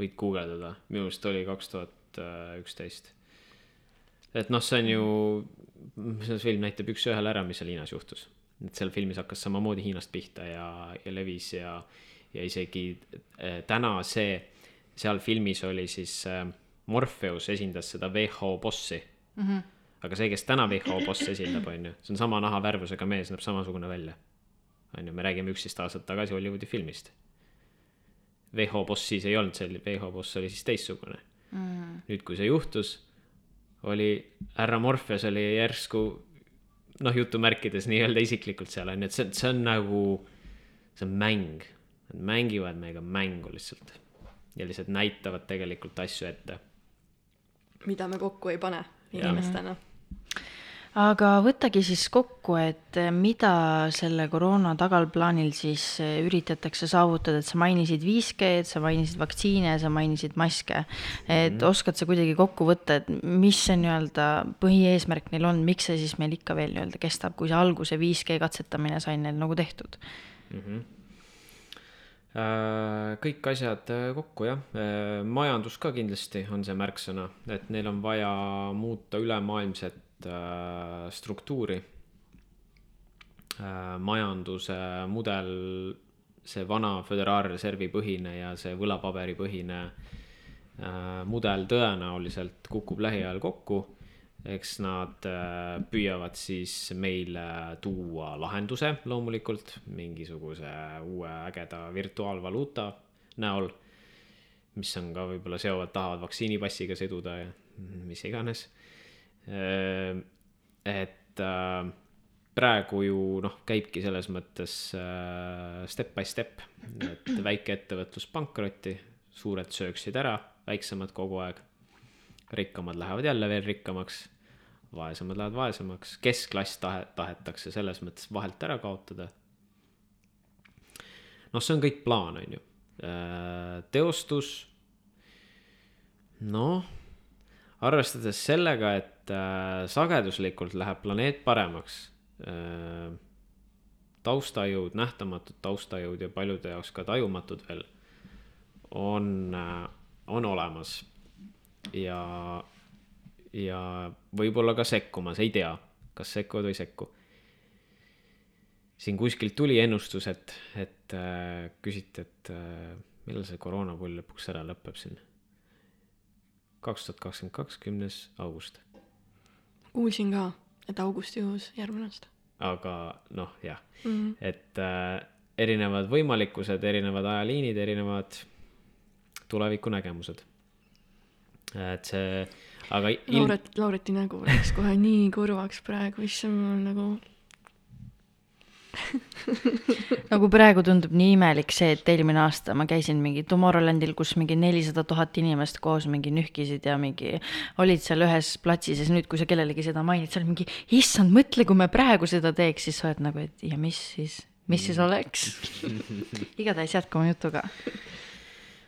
võid guugeldada, minu arust oli kaks tuhat üksteist. et noh, see on ju, see film näitab üks-ühele ära, mis seal Hiinas juhtus. et seal filmis hakkas samamoodi Hiinast pihta ja, ja levis ja, ja isegi äh, täna see, seal filmis oli siis äh, Morpheus esindas seda WHO bossi mm. -hmm aga see, kes täna WHO boss esindab, on ju, see on sama nahavärvusega mees, näeb samasugune välja. on ju, me räägime üksteist aastat tagasi Hollywoodi filmist. WHO boss siis ei olnud selline, WHO boss oli siis teistsugune mm.. nüüd, kui see juhtus, oli härra Morpheus oli järsku noh, jutumärkides nii-öelda isiklikult seal on ju, et see, see on nagu, see on mäng, nad mängivad meiega mängu lihtsalt ja lihtsalt näitavad tegelikult asju ette mida me kokku ei pane inimestena. Aga võttagi siis kokku, et mida selle koroona tagalplaanil siis üritatakse saavutada, et sa mainisid 5G-d, sa mainisid vaktsiine, sa mainisid maske. et mm. oskad sa kuidagi kokku võtta, et mis see nii-öelda põhieesmärk neil on, miks see siis meil ikka veel nii-öelda kestab, kui see alguse 5G katsetamine sai neil nagu tehtud? mm. -hmm. kõik asjad äh, kokku jah, majandus ka kindlasti on see märksõna, et neil on vaja muuta ülemaailmset äh, struktuuri. majanduse mudel, see vana föderaalreservi põhine ja see võlapaberi põhine äh, mudel tõenäoliselt kukub lähiajal kokku eks nad äh, püüavad siis meile tuua lahenduse loomulikult mingisuguse uue ägeda virtuaalvaluuta näol, mis on ka võib-olla seovad, tahavad vaktsiinipassiga siduda ja mis iganes. Et äh, praegu ju noh, käibki selles mõttes äh, step by step, et väikeettevõtlus pankrotti, suured sööksid ära, väiksemad kogu aeg rikkamad lähevad jälle veel rikkamaks, vaesemad lähevad vaesemaks, keskklass tahe-, tahetakse selles mõttes vahelt ära kaotada. noh, see on kõik plaan, on ju. teostus, noh, arvestades sellega, et äh, sageduslikult läheb planeet paremaks, taustajõud, nähtamatud taustajõud ja paljude jaoks ka tajumatud veel, on, on olemas ja, ja võib-olla ka sekkumas, ei tea, kas sekkuvad või ei sekku. siin kuskilt tuli ennustus, et, et äh, küsiti, et äh, millal see koroonapull lõpuks ära lõpeb siin. kaks tuhat kakskümmend kaks, kümnes august, kuulsin ka, et augustikuus järgmine aasta aga noh, jah mm. -hmm. et äh, erinevad võimalikkused, erinevad ajaliinid, erinevad tulevikunägemused. et see, aga ilm... Lauret, Laureti nägu läks kohe nii kurvaks praegu, issand, mul nagu nagu praegu tundub nii imelik see, et eelmine aasta ma käisin mingi Tomorrowlandil, kus mingi nelisada tuhat inimest koos mingi nühkisid ja mingi olid seal ühes platsis ja siis nüüd, kui sa kellelegi seda mainid, sa oled mingi, issand, mõtle, kui me praegu seda teeks, siis sa oled nagu, et ja mis siis, mis siis oleks. igatahes jätkame jutuga.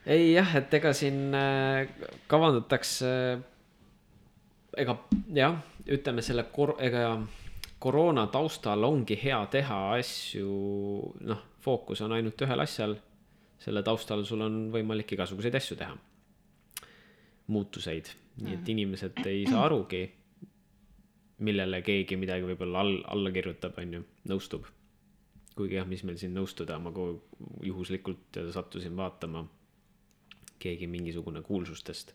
ei jah, et ega siin äh, kavandatakse, ega jah, ütleme selle kor-, ega koroona taustal ongi hea teha asju, noh, fookus on ainult ühel asjal. selle taustal sul on võimalik igasuguseid asju teha. muutuseid, nii et inimesed ei saa arugi, millele keegi midagi võib-olla all, alla kirjutab, on ju, nõustub. kuigi jah, mis meil siin nõustuda, ma juhuslikult sattusin vaatama keegi mingisugune kuulsustest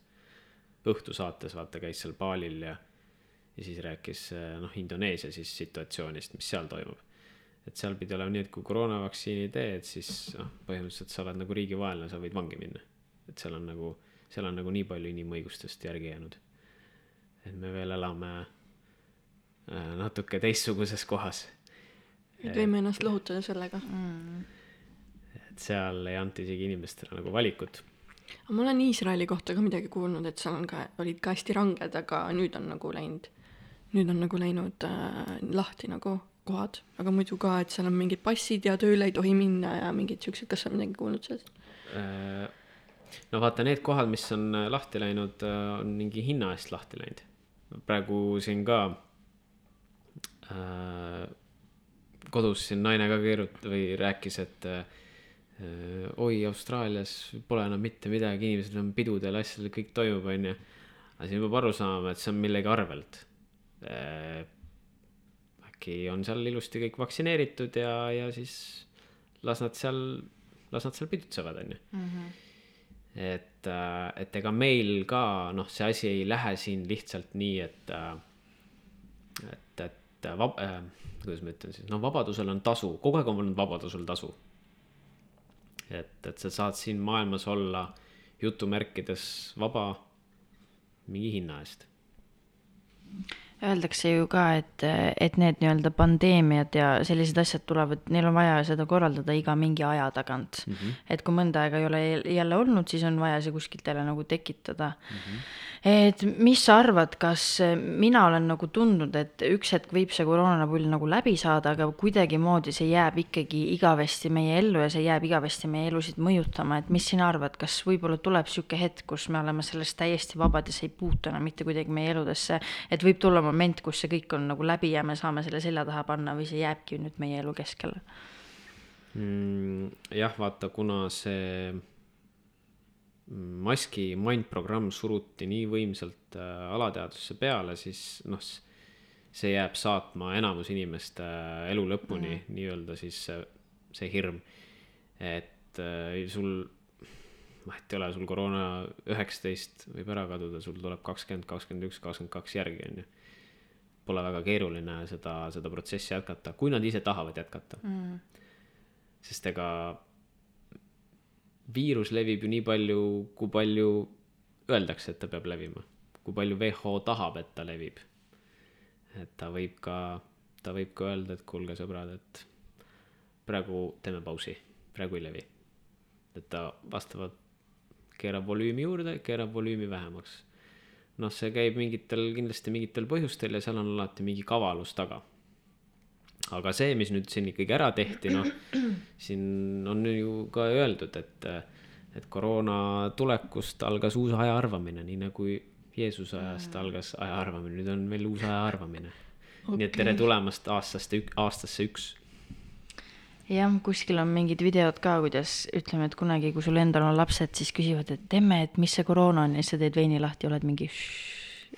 õhtusaates, vaata, käis seal baalil ja, ja siis rääkis noh, Indoneesia siis situatsioonist, mis seal toimub. et seal pidi olema nii, et kui koroonavaktsiini teed, siis noh, põhimõtteliselt sa oled nagu riigivaenlane, sa võid vangi minna. et seal on nagu, seal on nagu nii palju inimõigustest järgi jäänud. et me veel elame äh, natuke teistsuguses kohas. et võime ennast lohutada sellega. et seal ei anta isegi inimestele nagu valikut aga ma olen Iisraeli kohta ka midagi kuulnud, et seal on ka, olid ka hästi ranged, aga nüüd on nagu läinud, nüüd on nagu läinud äh, lahti nagu kohad, aga muidu ka, et seal on mingid passid ja tööle ei tohi minna ja mingid siuksed, kas sa midagi kuulnud sellest? Äh, no vaata, need kohad, mis on äh, lahti läinud, on mingi hinna eest lahti läinud. praegu siin ka äh, kodus siin naine ka keerut- või rääkis, et äh, oi, Austraalias pole enam mitte midagi, inimesed on pidudel, asjadel, kõik toimub, onju. aga siin peab aru saama, et see on millegi arvelt äh,. Äkki on seal ilusti kõik vaktsineeritud ja, ja siis las nad seal, las nad seal pidutsevad, onju et, et ega meil ka noh, see asi ei lähe siin lihtsalt nii, et, et, et vab- äh,, kuidas ma ütlen siis, no vabadusel on tasu, kogu aeg on olnud vabadusel tasu. et, et sa saad siin maailmas olla jutumärkides vaba mingi hinna eest. Öeldakse ju ka, et, et need nii-öelda pandeemiad ja sellised asjad tulevad, neil on vaja seda korraldada iga mingi aja tagant mm. -hmm. et kui mõnda aega ei ole jälle olnud, siis on vaja see kuskilt jälle nagu tekitada mm. -hmm. Et mis sa arvad, kas mina olen nagu tundnud, et üks hetk võib see koroonapull nagu läbi saada, aga kuidagimoodi see jääb ikkagi igavesti meie ellu ja see jääb igavesti meie elusid mõjutama, et mis sina arvad, kas võib-olla tuleb niisugune hetk, kus me oleme sellest täiesti vabad ja see ei puutu enam mitte kuidagi meie eludesse, et võib tulla moment, kus see kõik on nagu läbi ja me saame selle selja taha panna või see jääbki nüüd meie elu keskele mm,? jah, vaata, kuna see maski mindprogramm suruti nii võimsalt äh, alateadvusse peale, siis noh, see jääb saatma enamus inimeste äh, elu lõpuni mm. nii-öelda siis see, see hirm. et äh, sul vahet ei ole, sul koroona üheksateist võib ära kaduda, sul tuleb kakskümmend, kakskümmend üks, kakskümmend kaks järgi, on ju. Pole väga keeruline seda, seda protsessi jätkata, kui nad ise tahavad jätkata mm.. sest ega viirus levib ju nii palju, kui palju öeldakse, et ta peab levima. kui palju WHO tahab, et ta levib. et ta võib ka, ta võib ka öelda, et kuulge, sõbrad, et praegu teeme pausi, praegu ei levi. et ta vastavalt keerab volüümi juurde, keerab volüümi vähemaks. noh, see käib mingitel, kindlasti mingitel põhjustel ja seal on alati mingi kavalus taga. Aga see, mis nüüd siin ikkagi ära tehti, noh, siin on ju ka öeldud, et, et koroona tulekust algas uus aja arvamine, nii nagu Jeesuse ajast algas aja arvamine, nüüd on meil uus aja arvamine. Okay.. nii et tere tulemast aastaste, aastasse üks. Jah, kuskil on mingid videod ka, kuidas ütleme, et kunagi, kui sul endal on lapsed, siis küsivad, et emme, et mis see koroona on? Ja siis sa teed veini lahti, oled mingi šš,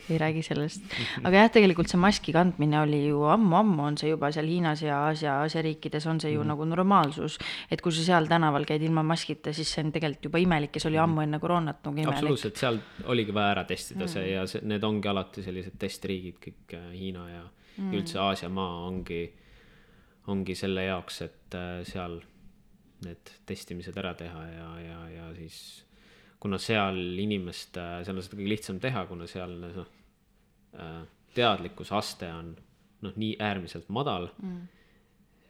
ei räägi sellest. aga jah, tegelikult see maski kandmine oli ju ammu-ammu on see juba seal Hiinas ja Aasia, Aasia riikides on see ju mm. nagu normaalsus. et kui sa seal tänaval käid ilma maskita, siis see on tegelikult juba imelik ja see oli mhm. ammu enne koroonat nagu imelik. absoluutselt, seal oligi vaja ära testida mm. see ja see, need ongi alati sellised testriigid, kõik äh, Hiina ja mm. üldse Aasia maa ongi ongi selle jaoks, et äh, seal need testimised ära teha ja, ja, ja siis kuna seal inimest, seal on seda kõige lihtsam teha, kuna seal noh, äh, teadlikkusaste on noh, nii äärmiselt madal mm.,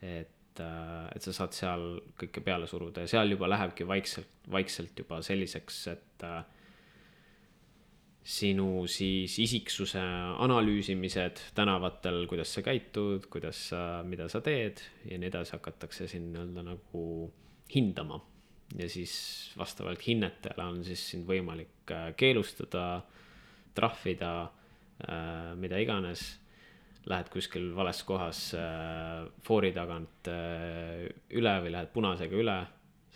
et, äh, et sa saad seal kõike peale suruda ja seal juba lähebki vaikselt, vaikselt juba selliseks, et äh, sinu siis isiksuse analüüsimised tänavatel, kuidas sa käitud, kuidas sa, mida sa teed ja nii edasi, hakatakse sind nii-öelda nagu hindama. Ja siis vastavalt hinnetele on siis sind võimalik äh, keelustada, trahvida, äh, mida iganes. Lähed kuskil vales kohas äh, foori tagant üle või lähed punasega üle,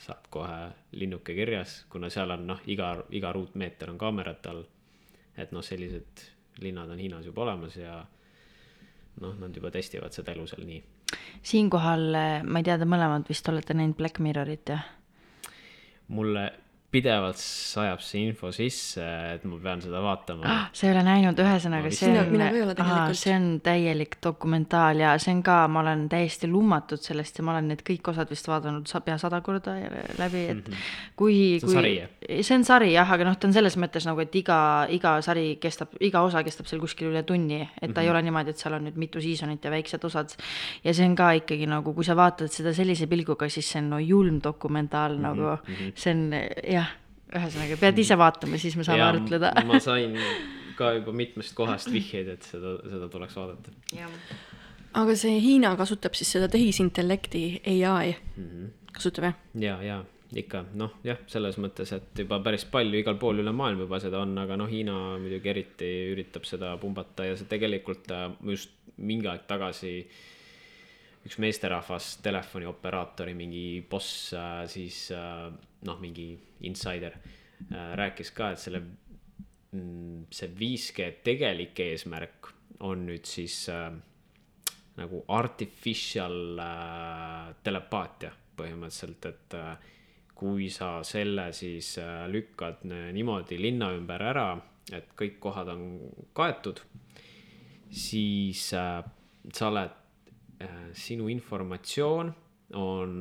saad kohe linnuke kirjas, kuna seal on noh, iga, iga ruutmeeter on kaamerate all et noh, sellised linnad on Hiinas juba olemas ja noh, nad juba testivad seda elu seal nii. siinkohal, ma ei tea, te mõlemad vist olete näinud Black Mirrorit, jah? Mulle pidevalt sajab see info sisse, et ma pean seda vaatama ah,. sa ei ole näinud, ühesõnaga see on, see on täielik dokumentaal ja see on ka, ma olen täiesti lummatud sellest ja ma olen need kõik osad vist vaadanud pea sada korda läbi, et mm -hmm. kui, kui. see on sari, jah? see on sari jah, aga noh, ta on selles mõttes nagu, et iga, iga sari kestab, iga osa kestab seal kuskil üle tunni, et ta mm -hmm. ei mhm. ole niimoodi, et seal on nüüd mitu seasonit ja väiksed osad. ja see on ka ikkagi nagu, kui sa vaatad seda sellise pilguga, siis see on no julm dokumentaal mm -hmm. nagu, mhm. see on jah ühesõnaga, pead ise vaatama, siis me saame ja, arutleda. ma sain ka juba mitmest kohast vihjeid, et seda, seda tuleks vaadata. aga see Hiina kasutab siis seda tehisintellekti ai mm, -hmm. kasutab jah? ja, ja ikka noh, jah, selles mõttes, et juba päris palju igal pool üle maailma juba seda on, aga noh, Hiina muidugi eriti üritab seda pumbata ja see tegelikult äh, just mingi aeg tagasi üks meesterahvas, telefonioperaatori mingi boss äh, siis äh, noh, mingi insider äh, rääkis ka, et selle, mm, see 5G tegelik eesmärk on nüüd siis äh, nagu artificial äh, telepaatia põhimõtteliselt, et äh, kui sa selle siis äh, lükkad niimoodi linna ümber ära, et kõik kohad on kaetud, siis äh, sa oled sinu informatsioon on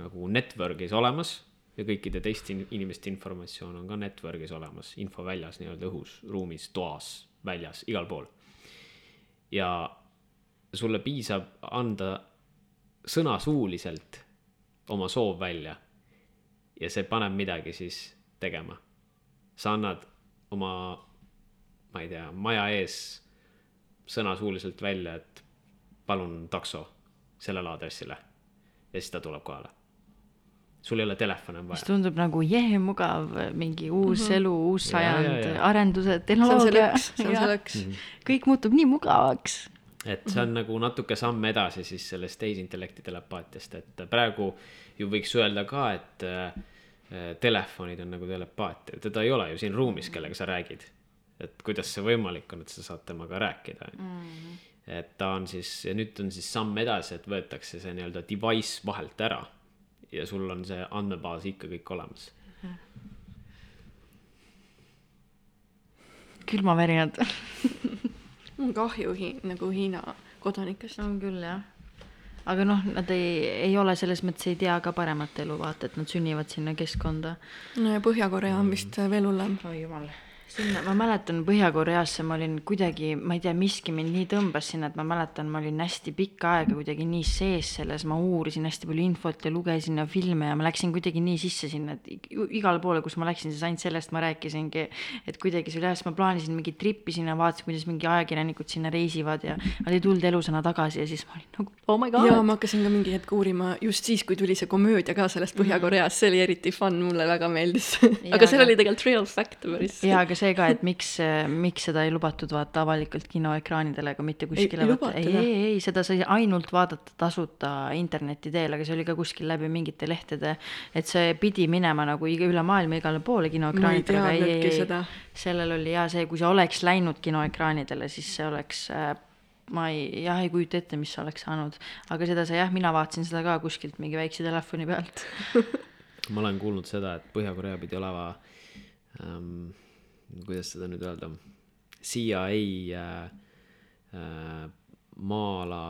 nagu network'is olemas ja kõikide teiste inimeste informatsioon on ka network'is olemas, info väljas nii-öelda õhus, ruumis, toas, väljas, igal pool. ja sulle piisab anda sõna suuliselt oma soov välja ja see paneb midagi siis tegema. sa annad oma, ma ei tea, maja ees sõna suuliselt välja, et palun takso sellele aadressile ja siis ta tuleb kohale. sul ei ole telefoni on mis vaja. tundub nagu jee mugav, mingi uus mm -hmm. elu, uus Ja, ja, sajand, ja. arendused, tehnoloogia lõks. kõik muutub nii mugavaks et see on nagu natuke samm edasi siis sellest tehisintellekti telepaatiast, et praegu ju võiks öelda ka, et äh, telefonid on nagu telepaatia, teda ei ole ju siin ruumis, kellega sa räägid. et kuidas see võimalik on, et sa saad temaga rääkida mm. -hmm. Et ta on siis ja nüüd on siis samm edasi, et võetakse see nii-öelda device vahelt ära ja sul on see andmebaas ikka kõik olemas. külmavärinad mul on kahju hi- nagu Hiina kodanikest. on küll jah aga noh, nad ei, ei ole selles mõttes ei tea ka paremat elu, vaata, et nad sünnivad sinna keskkonda. no ja Põhja-Korea on vist veel hullem. oi jumal. sinna, ma mäletan Põhja-Koreasse ma olin kuidagi, ma ei tea, miski mind nii tõmbas sinna, et ma mäletan, ma olin hästi pikka aega kuidagi nii sees selles, ma uurisin hästi palju infot ja lugesin ja filme ja ma läksin kuidagi nii sisse sinna, et ig- igale poole, kus ma läksin, siis ainult sellest ma rääkisingi. et kuidagi see oli jah, siis ma plaanisin mingit trippi sinna, vaatasin, kuidas mingi ajakirjanikud sinna reisivad ja nad ei tulnud elusana tagasi ja siis ma olin nagu oh my god. ja ma hakkasin ka mingi hetk uurima just siis, kui tuli see komöödia ka sellest Põhja-Koreast, see oli eriti fun, mulle väga meeldis. aga seal aga- oli tegelikult real fact päris. ja aga see ka, et miks, miks seda ei lubatud vaata avalikult kinoekraanidele ega mitte kuskile ei ei, ei, ei, seda sai ainult vaadata tasuta interneti teel, aga see oli ka kuskil läbi mingite lehtede, et see pidi minema nagu üle maailma igale poole kinoekraanidele, aga ei, ei, ei, sellel oli ja see, kui see oleks läinud kinoekraanidele, siis see oleks äh, ma ei, jah, ei kujuta ette, mis oleks saanud, aga seda sa jah, mina vaatasin seda ka kuskilt mingi väikse telefoni pealt. ma olen kuulnud seda, et Põhja-Korea pidi olema ähm,, kuidas seda nüüd öelda, CIA äh, äh, maa-ala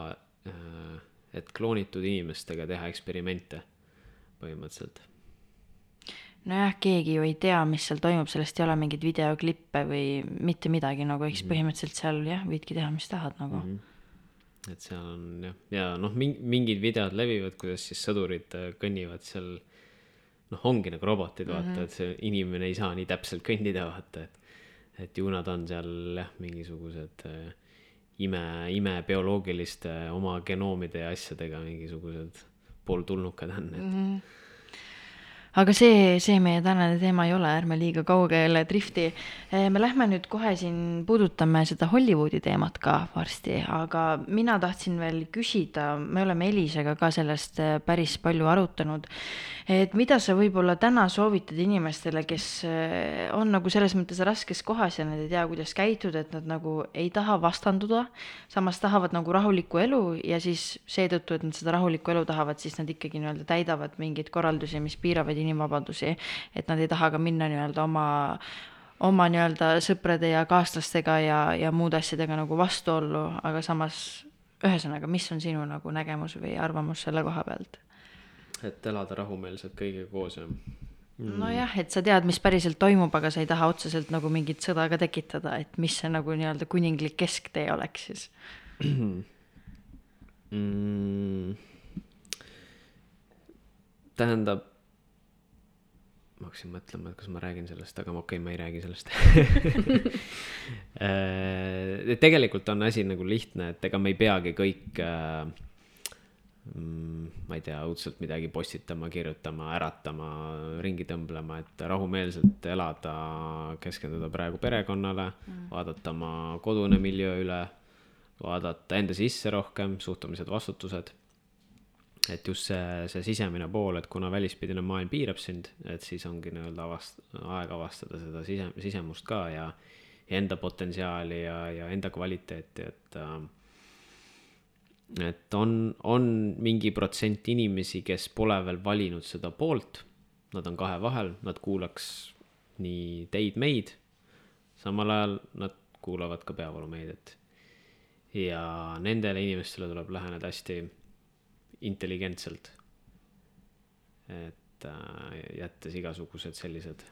äh,, et kloonitud inimestega teha eksperimente põhimõtteliselt. nojah, keegi ju ei tea, mis seal toimub, sellest ei ole mingeid videoklippe või mitte midagi nagu, eks põhimõtteliselt seal jah, võidki teha, mis tahad nagu mm. -hmm. et seal on jah, ja noh, mingid videod levivad, kuidas siis sõdurid äh, kõnnivad seal noh, ongi nagu robotid, vaata mm, -hmm. et see inimene ei saa nii täpselt kõndida, vaata, et et ju nad on seal jah, mingisugused äh, ime, imebioloogiliste oma genoomide ja asjadega mingisugused pooltulnukad on, et mm -hmm. Aga see, see meie tänane teema ei ole, ärme liiga kaugele drifti. me lähme nüüd kohe siin, puudutame seda Hollywoodi teemat ka varsti, aga mina tahtsin veel küsida, me oleme Elisega ka sellest eh, päris palju arutanud, et mida sa võib-olla täna soovitad inimestele, kes eh, on nagu selles mõttes raskes kohas ja nad ei tea, kuidas käituda, et nad nagu ei taha vastanduda, samas tahavad nagu rahulikku elu ja siis seetõttu, et nad seda rahulikku elu tahavad, siis nad ikkagi nii-öelda täidavad mingeid korraldusi, mis piiravad inimvabadusi, et nad ei taha ka minna nii-öelda oma oma nii-öelda sõprade ja kaaslastega ja, ja muude asjadega nagu vastuollu, aga samas ühesõnaga, mis on sinu nagu nägemus või arvamus selle koha pealt? et elada rahumeelselt kõigiga koos ja nojah, et sa tead, mis päriselt toimub, aga sa ei taha otseselt nagu mingit sõda ka tekitada, et mis see nagu nii-öelda kuninglik kesktee oleks siis. mm,. tähendab, ma hakkasin mõtlema, et kas ma räägin sellest, aga okei okay,, ma ei räägi sellest Äh, tegelikult on asi nagu lihtne, et ega me ei peagi kõik äh, mm, ma ei tea, õudselt midagi postitama, kirjutama, äratama, ringi tõmblema, et rahumeelselt elada, keskenduda praegu perekonnale mm., vaadata oma kodune miljöö üle, vaadata enda sisse rohkem, suhtumised, vastutused. Et just see, see sisemine pool, et kuna välispidine maailm piirab sind, et siis ongi nii-öelda avast-, aeg avastada seda sise, sisemust ka ja, ja enda potentsiaali ja, ja enda kvaliteeti, et äh, et on, on mingi protsent inimesi, kes pole veel valinud seda poolt, nad on kahe vahel, nad kuulaks nii teid-meid, samal ajal nad kuulavad ka peavoolumeediat. ja nendele inimestele tuleb läheneda hästi intelligentselt. et äh, jättes igasugused sellised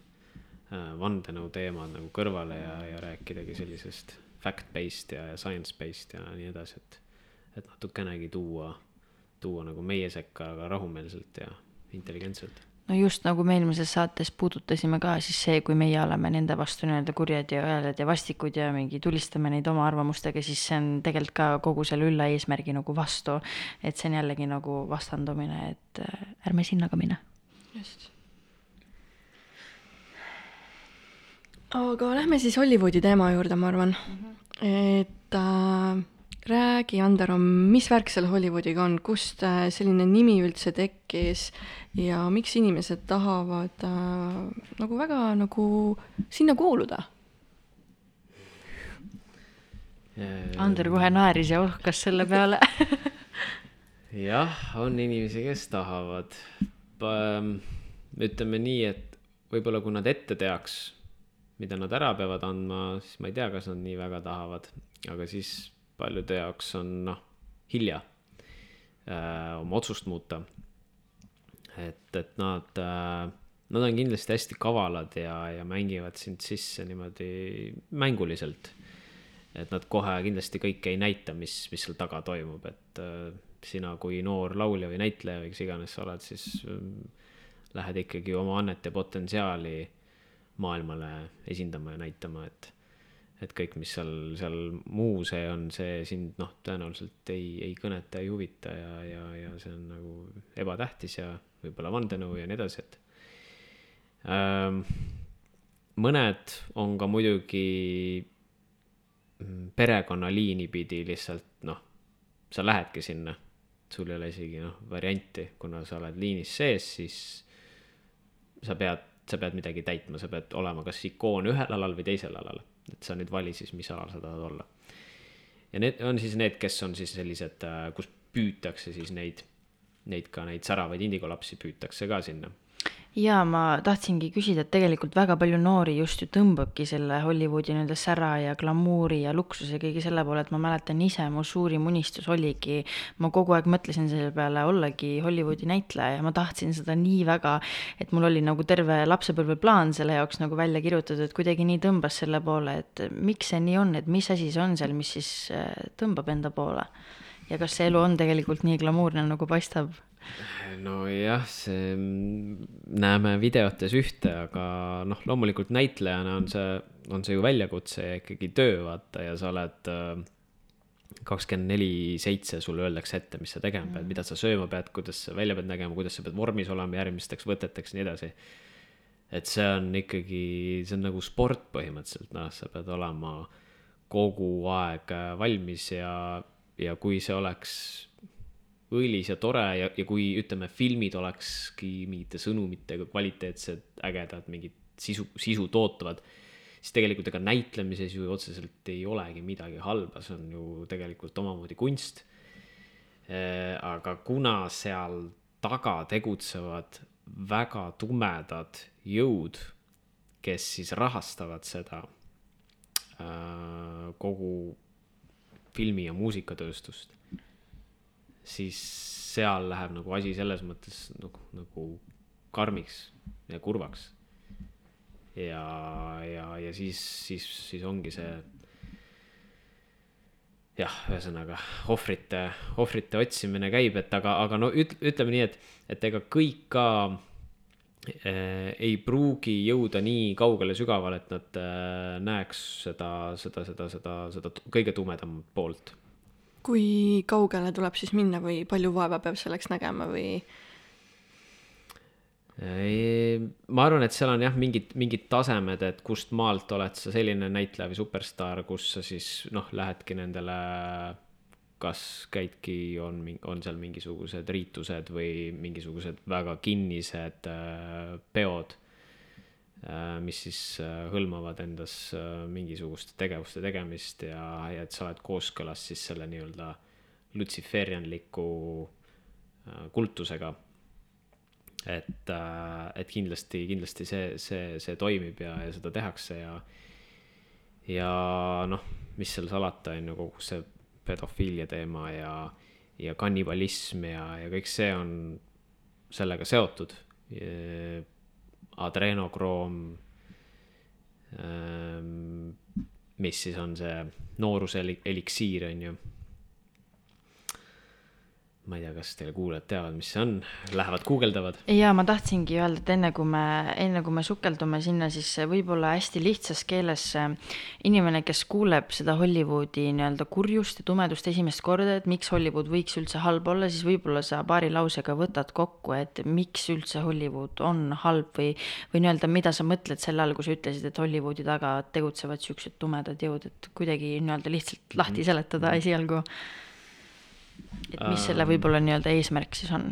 äh, vandenõu teemad nagu kõrvale ja, ja rääkidagi sellisest fact-based ja, ja science-based ja nii edasi, et, et natukenegi tuua, tuua nagu meie sekka, aga rahumeelselt ja intelligentselt no just nagu me eelmises saates puudutasime ka, siis see, kui meie oleme nende vastu nii-öelda kurjad ja õelad ja vastikud ja mingi tulistame neid oma arvamustega, siis see on tegelikult ka kogu selle ülla eesmärgi nagu vastu. et see on jällegi nagu vastandumine, et äh, ärme sinna ka mine. just. aga lähme siis Hollywoodi teema juurde, ma arvan mm. -hmm. et äh, räägi, Andero, mis värk selle Hollywoodiga on, kust äh, selline nimi üldse tekkis ja miks inimesed tahavad äh, nagu väga nagu sinna kuuluda? Ander kohe naeris ja ohkas selle peale jah, on inimesi, kes tahavad. ütleme nii, et võib-olla kui nad ette teaks, mida nad ära peavad andma, siis ma ei tea, kas nad nii väga tahavad, aga siis paljude jaoks on noh, hilja äh, oma otsust muuta. et, et nad äh,, nad on kindlasti hästi kavalad ja, ja mängivad sind sisse niimoodi mänguliselt. et nad kohe kindlasti kõike ei näita, mis, mis seal taga toimub, et äh, sina kui noor laulja või näitleja või kes iganes sa oled, siis äh, lähed ikkagi oma annet ja potentsiaali maailmale esindama ja näitama, et et kõik, mis seal, seal muu see on, see sind noh, tõenäoliselt ei, ei kõneta, ei huvita ja, ja, ja see on nagu ebatähtis ja võib-olla vandenõu ja nii edasi, et ähm,. mõned on ka muidugi mm, perekonnaliini pidi lihtsalt noh, sa lähedki sinna, sul ei ole isegi noh, varianti, kuna sa oled liinis sees, siis sa pead, sa pead midagi täitma, sa pead olema kas ikoon ühel alal või teisel alal et sa nüüd vali siis, mis alal sa tahad olla. ja need on siis need, kes on siis sellised, äh, kus püütakse siis neid, neid ka neid säravaid indigo lapsi püütakse ka sinna jaa, ma tahtsingi küsida, et tegelikult väga palju noori just ju tõmbabki selle Hollywoodi nii-öelda sära ja glamuuri ja luksuse kõige selle poole, et ma mäletan ise, mu suurim unistus oligi, ma kogu aeg mõtlesin selle peale ollagi Hollywoodi näitleja ja ma tahtsin seda nii väga, et mul oli nagu terve lapsepõlveplaan selle jaoks nagu välja kirjutatud, et kuidagi nii tõmbas selle poole, et miks see nii on, et mis asi see on seal, mis siis äh, tõmbab enda poole. ja kas see elu on tegelikult nii glamuurne, nagu paistab? Nojah, see, näeme videotes ühte, aga noh, loomulikult näitlejana on see, on see ju väljakutse ja ikkagi töö, vaata, ja sa oled äh, kakskümmend neli seitse, sulle öeldakse ette, mis sa tegema pead mm., mida sa sööma pead, kuidas sa välja pead nägema, kuidas sa pead vormis olema järgmisteks võteteks ja nii edasi. et see on ikkagi, see on nagu sport põhimõtteliselt, noh, sa pead olema kogu aeg valmis ja, ja kui see oleks õilis ja tore ja, ja kui ütleme, filmid olekski mingite sõnumitega kvaliteetsed, ägedad, mingit sisu, sisu tootavad, siis tegelikult ega näitlemises ju otseselt ei olegi midagi halba, see on ju tegelikult omamoodi kunst. Äh, aga kuna seal taga tegutsevad väga tumedad jõud, kes siis rahastavad seda äh, kogu filmi- ja muusikatööstust siis seal läheb nagu asi selles mõttes nagu, nagu karmiks ja kurvaks. ja, ja, ja siis, siis, siis ongi see jah, ühesõnaga ohvrite, ohvrite otsimine käib, et aga, aga no üt-, ütleme nii, et, et ega kõik ka äh, ei pruugi jõuda nii kaugele sügavale, et nad äh, näeks seda, seda, seda, seda, seda kõige tumedamat poolt kui kaugele tuleb siis minna või palju vaeva peab selleks nägema või? ma arvan, et seal on jah, mingid, mingid tasemed, et kust maalt oled sa selline näitleja või superstaar, kus sa siis noh, lähedki nendele, kas käidki, on, on seal mingisugused riitused või mingisugused väga kinnised äh, peod mis siis äh, hõlmavad endas äh, mingisuguste tegevuste tegemist ja, ja et sa oled kooskõlas siis selle nii-öelda lutsiferianliku kultusega. et, et kindlasti, kindlasti see, see, see toimib ja, ja seda tehakse ja, ja noh, mis seal salata, on ju, kogu see pedofiilia teema ja, ja kannibalism ja, ja kõik see on sellega seotud adrenokroom ähm,, mis siis on see nooruse eli- eliksiir, on ju ma ei tea, kas teie kuulajad teavad, mis see on, lähevad guugeldavad? ja ma tahtsingi öelda, et enne kui me, enne kui me sukeldume sinna, siis võib-olla hästi lihtsas keeles inimene, kes kuuleb seda Hollywoodi nii-öelda kurjust ja tumedust esimest korda, et miks Hollywood võiks üldse halb olla, siis võib-olla sa paari lausega võtad kokku, et miks üldse Hollywood on halb või, või nii-öelda, mida sa mõtled selle all, kui sa ütlesid, et Hollywoodi taga tegutsevad siuksed tumedad jõud, et kuidagi nii-öelda lihtsalt lahti seletada esialgu et mis selle Ähm. võib-olla nii-öelda eesmärk siis on?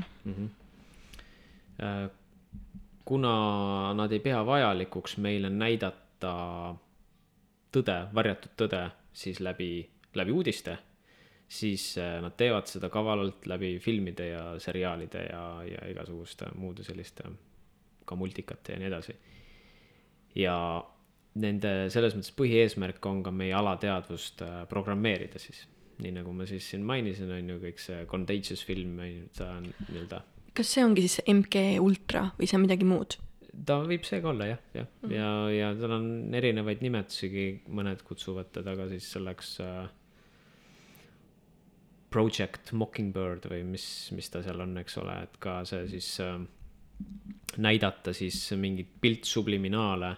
Äh, kuna nad ei pea vajalikuks meile näidata tõde, varjatud tõde, siis läbi, läbi uudiste, siis äh, nad teevad seda kavalalt läbi filmide ja seriaalide ja, ja igasuguste muude selliste, ka multikate ja nii edasi. ja nende selles mõttes põhieesmärk on ka meie alateadvust äh, programmeerida siis nii nagu ma siis siin mainisin, on ju kõik see Contagious film, on ju, ta on nii-öelda kas see ongi siis MG Ultra või see on midagi muud? ta võib see ka olla jah, jah mm, -hmm. ja, ja tal on erinevaid nimetusigi, mõned kutsuvad teda ka siis selleks äh, Project Mockingbird või mis, mis ta seal on, eks ole, et ka see siis äh, näidata siis mingit piltsubliminaale,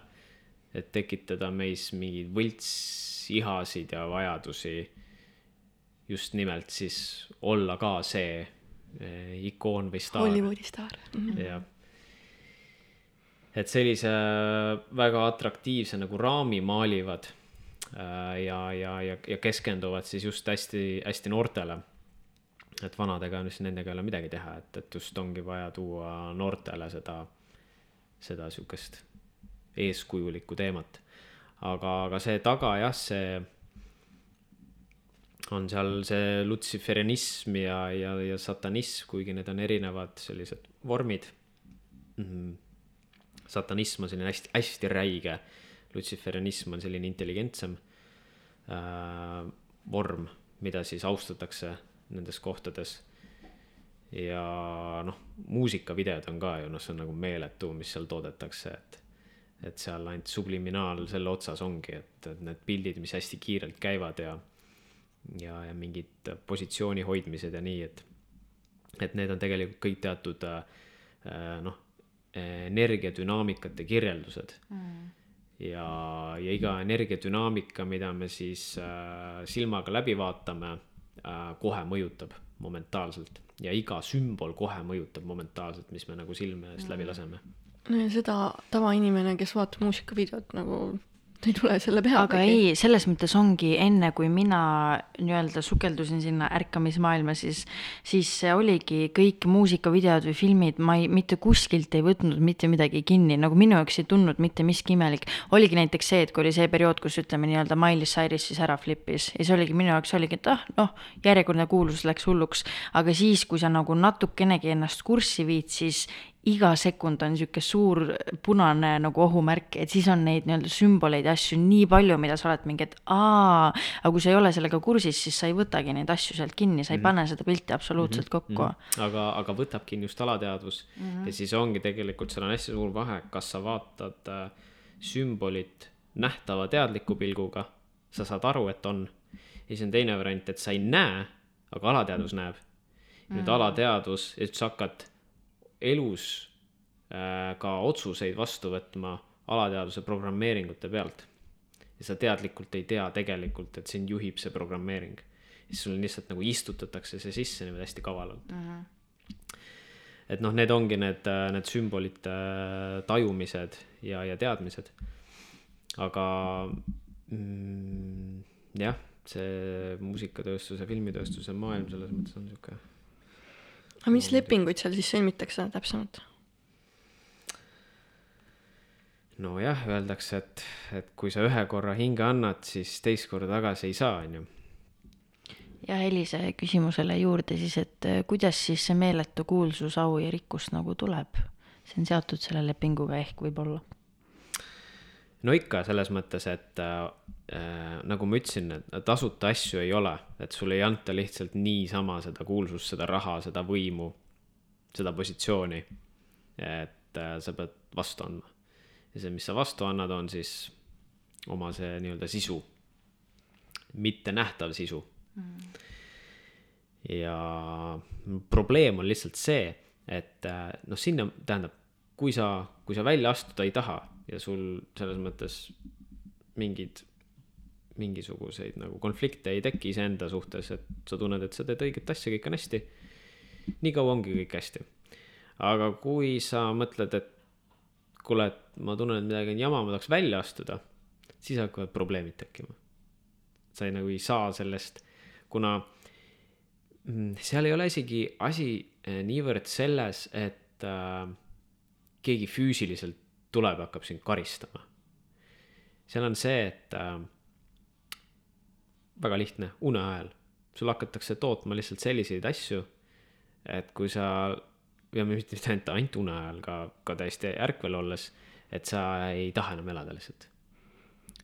et tekitada meis mingeid võltsihasid ja vajadusi just nimelt siis olla ka see eh, ikoon või staar. Hollywoodi staar mm. -hmm. jah. et sellise väga atraktiivse nagu raami maalivad äh, ja, ja, ja, ja keskenduvad siis just hästi-hästi noortele. et vanadega, siis nendega ei ole midagi teha, et, et just ongi vaja tuua noortele seda, seda sihukest eeskujulikku teemat. aga, aga see taga jah, see on seal see lutsiferianism ja, ja, ja satanism, kuigi need on erinevad sellised vormid mm. -hmm. satanism on selline hästi, hästi räige, lutsiferianism on selline intelligentsem äh, vorm, mida siis austatakse nendes kohtades. ja noh, muusikavideod on ka ju noh, see on nagu meeletu, mis seal toodetakse, et et seal ainult subliminaal selle otsas ongi, et, et need pildid, mis hästi kiirelt käivad ja ja, ja mingid positsiooni hoidmised ja nii, et, et need on tegelikult kõik teatud äh, noh, energiadünaamikate kirjeldused mm. ja, ja iga energiadünaamika, mida me siis äh, silmaga läbi vaatame äh,, kohe mõjutab momentaalselt ja iga sümbol kohe mõjutab momentaalselt, mis me nagu silme eest mm. läbi laseme. no ja seda tavainimene, kes vaatab muusikavideot nagu ei tule selle peale. aga ei, selles mõttes ongi enne, kui mina nii-öelda sukeldusin sinna ärkamismaailma, siis, siis see oligi kõik muusikavideod või filmid, ma ei, mitte kuskilt ei võtnud mitte midagi kinni, nagu minu jaoks ei tundnud mitte miski imelik. oligi näiteks see, et kui oli see periood, kus ütleme nii-öelda Miley Cyrus siis ära flipis ja see oligi minu jaoks oligi, et ah, noh, järjekordne kuulsus läks hulluks, aga siis, kui sa nagu natukenegi ennast kurssi viid, siis iga sekund on niisugune suur punane nagu ohumärk, et siis on neid nii-öelda sümboleid ja asju nii palju, mida sa oled mingi, et aa, aga kui sa ei ole sellega kursis, siis sa ei võtagi neid asju sealt kinni, sa ei mm -hmm. pane seda pilti absoluutselt kokku mm. -hmm. aga, aga võtab kinni just alateadvus mm -hmm. ja siis ongi tegelikult, seal on hästi suur vahe, kas sa vaatad äh, sümbolit nähtava teadliku pilguga, sa saad aru, et on. ja siis on teine variant, et sa ei näe, aga alateadvus näeb. nüüd mm -hmm. alateadvus, et sa hakkad elus äh, ka otsuseid vastu võtma alateadvuse programmeeringute pealt. ja sa teadlikult ei tea tegelikult, et sind juhib see programmeering. siis sul lihtsalt nagu istutatakse see sisse niimoodi hästi kavalalt mm. -hmm. et noh, need ongi need, need sümbolite tajumised ja, ja teadmised. aga mm, jah, see muusikatööstuse, filmitööstuse maailm selles mõttes on sihuke aga mis lepinguid seal siis sõlmitakse täpsemalt? nojah, öeldakse, et, et kui sa ühe korra hinge annad, siis teist korda tagasi ei saa, on ju. ja Helise küsimusele juurde siis, et äh, kuidas siis see meeletu kuulsus, au ja rikkus nagu tuleb? see on seotud selle lepinguga ehk võib-olla? no ikka selles mõttes, et äh, nagu ma ütlesin, et tasuta asju ei ole, et sulle ei anta lihtsalt niisama seda kuulsust, seda raha, seda võimu, seda positsiooni. et äh, sa pead vastu andma. Ja see, mis sa vastu annad, on siis oma see nii-öelda sisu. Mittenähtav sisu. Ja probleem on lihtsalt see, et äh, noh, sinna tähendab, kui sa, kui sa välja astuda ei taha ja sul selles mõttes mingid, mingisuguseid nagu konflikte ei teki iseenda suhtes, et sa tunned, et sa teed õiget asja, kõik on hästi. nii kaua ongi kõik hästi. aga kui sa mõtled, et kuule, et ma tunnen, et midagi on jama, ma tahaks välja astuda, siis hakkavad probleemid tekkima. sa ei, nagu ei saa sellest, kuna mm, seal ei ole isegi asi eh, niivõrd selles, et äh, keegi füüsiliselt tuleb ja hakkab sind karistama. seal on see, et äh, väga lihtne, une ajal. sul hakatakse tootma lihtsalt selliseid asju, et kui sa, ja mitte ainult, ainult une ajal, ka, ka täiesti ärkvel olles, et sa ei taha enam elada lihtsalt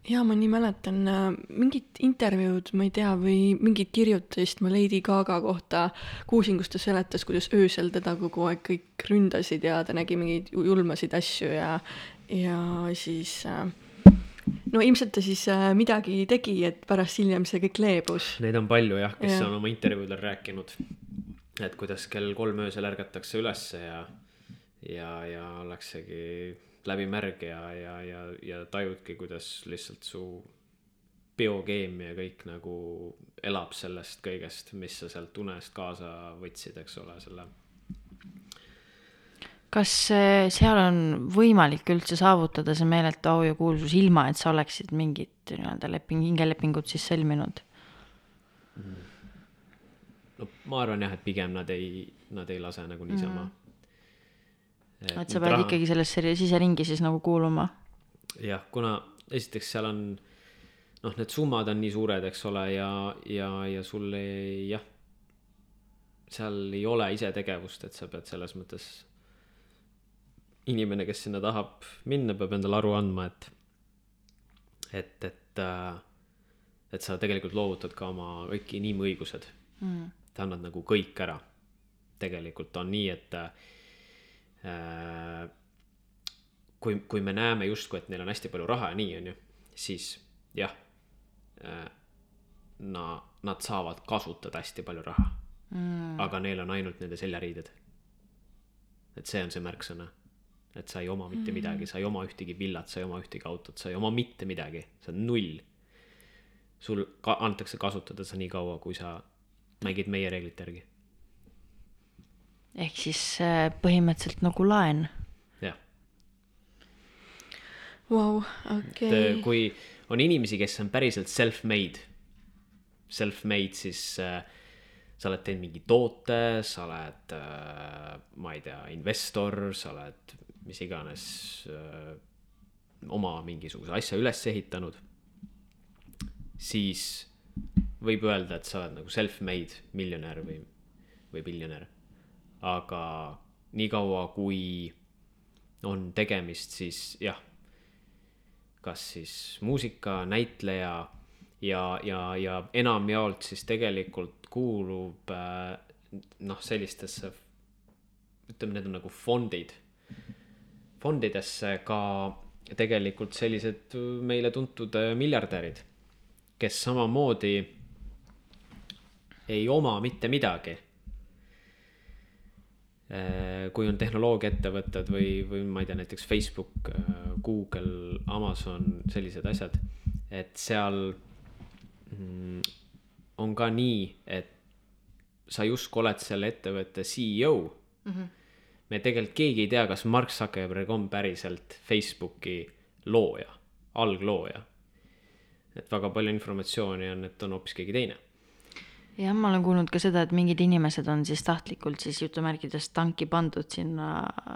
jaa, ma nii mäletan äh, mingit intervjuud, ma ei tea, või mingit kirjutist ma Lady Gaga kohta kuulsin, kus ta seletas, kuidas öösel teda kogu aeg kõik ründasid ja ta nägi mingeid ju- julmasid asju ja, ja siis äh, no ilmselt ta siis äh, midagi tegi, et pärast hiljem see kõik leebus. Neid on palju jah, kes Jah. on oma intervjuudel rääkinud, et kuidas kell kolm öösel ärgatakse ülesse ja, ja, ja ollaksegi läbi märg ja, ja, ja, ja tajudki, kuidas lihtsalt su biokeemia kõik nagu elab sellest kõigest, mis sa sealt unest kaasa võtsid, eks ole, selle. Kas seal on võimalik üldse saavutada see meeletu au ja kuulsus ilma, et sa oleksid mingit nii-öelda leping, hingelepingut siis sõlminud? no ma arvan jah, et pigem nad ei, nad ei lase nagu niisama mm.. et sa pead ikkagi sellesse ri- siseringi siis nagu kuuluma? jah, kuna esiteks seal on noh, need summad on nii suured, eks ole, ja, ja, ja sul ei jah, seal ei ole isetegevust, et sa pead selles mõttes. inimene, kes sinna tahab minna, peab endale aru andma, et, et, et äh,, et sa tegelikult loovutad ka oma kõik inimõigused mm.. sa annad nagu kõik ära. tegelikult on nii, et äh, kui, kui me näeme justkui, et neil on hästi palju raha ja nii, on ju, siis jah äh,. Na-, nad saavad kasutada hästi palju raha mm.. aga neil on ainult nende seljariided. et see on see märksõna. Et sa ei oma mitte mm. midagi, sa ei oma ühtegi villat, sa ei oma ühtegi autot, sa ei oma mitte midagi, sa oled null. sul ka-, antakse kasutada seda nii kaua, kui sa mängid meie reeglite järgi. ehk siis äh, põhimõtteliselt nagu laen. jah Vau, okei äh,. kui on inimesi, kes on päriselt self-made, self-made, siis äh, sa oled teinud mingi toote, sa oled äh,, ma ei tea, investor, sa oled mis iganes äh, oma mingisuguse asja üles ehitanud, siis võib öelda, et sa oled nagu self-made miljonär või, või miljonär. aga niikaua, kui on tegemist siis jah, kas siis muusika, näitleja ja, ja, ja enamjaolt siis tegelikult kuulub äh, noh, sellistesse, ütleme, need on nagu fondid. Fondidesse ka tegelikult sellised meile tuntud äh, miljardärid, kes samamoodi ei oma mitte midagi. kui on tehnoloogiaettevõtted või, või ma ei tea, näiteks Facebook, Google, Amazon, sellised asjad, et seal mm, on ka nii, et sa justkui oled selle ettevõtte CEO mm. -hmm. Me tegelikult keegi ei tea, kas Mark Zuckerberg on päriselt Facebooki looja, alglooja. et väga palju informatsiooni on, et on hoopis keegi teine jah, ma olen kuulnud ka seda, et mingid inimesed on siis tahtlikult siis jutumärkides tanki pandud sinna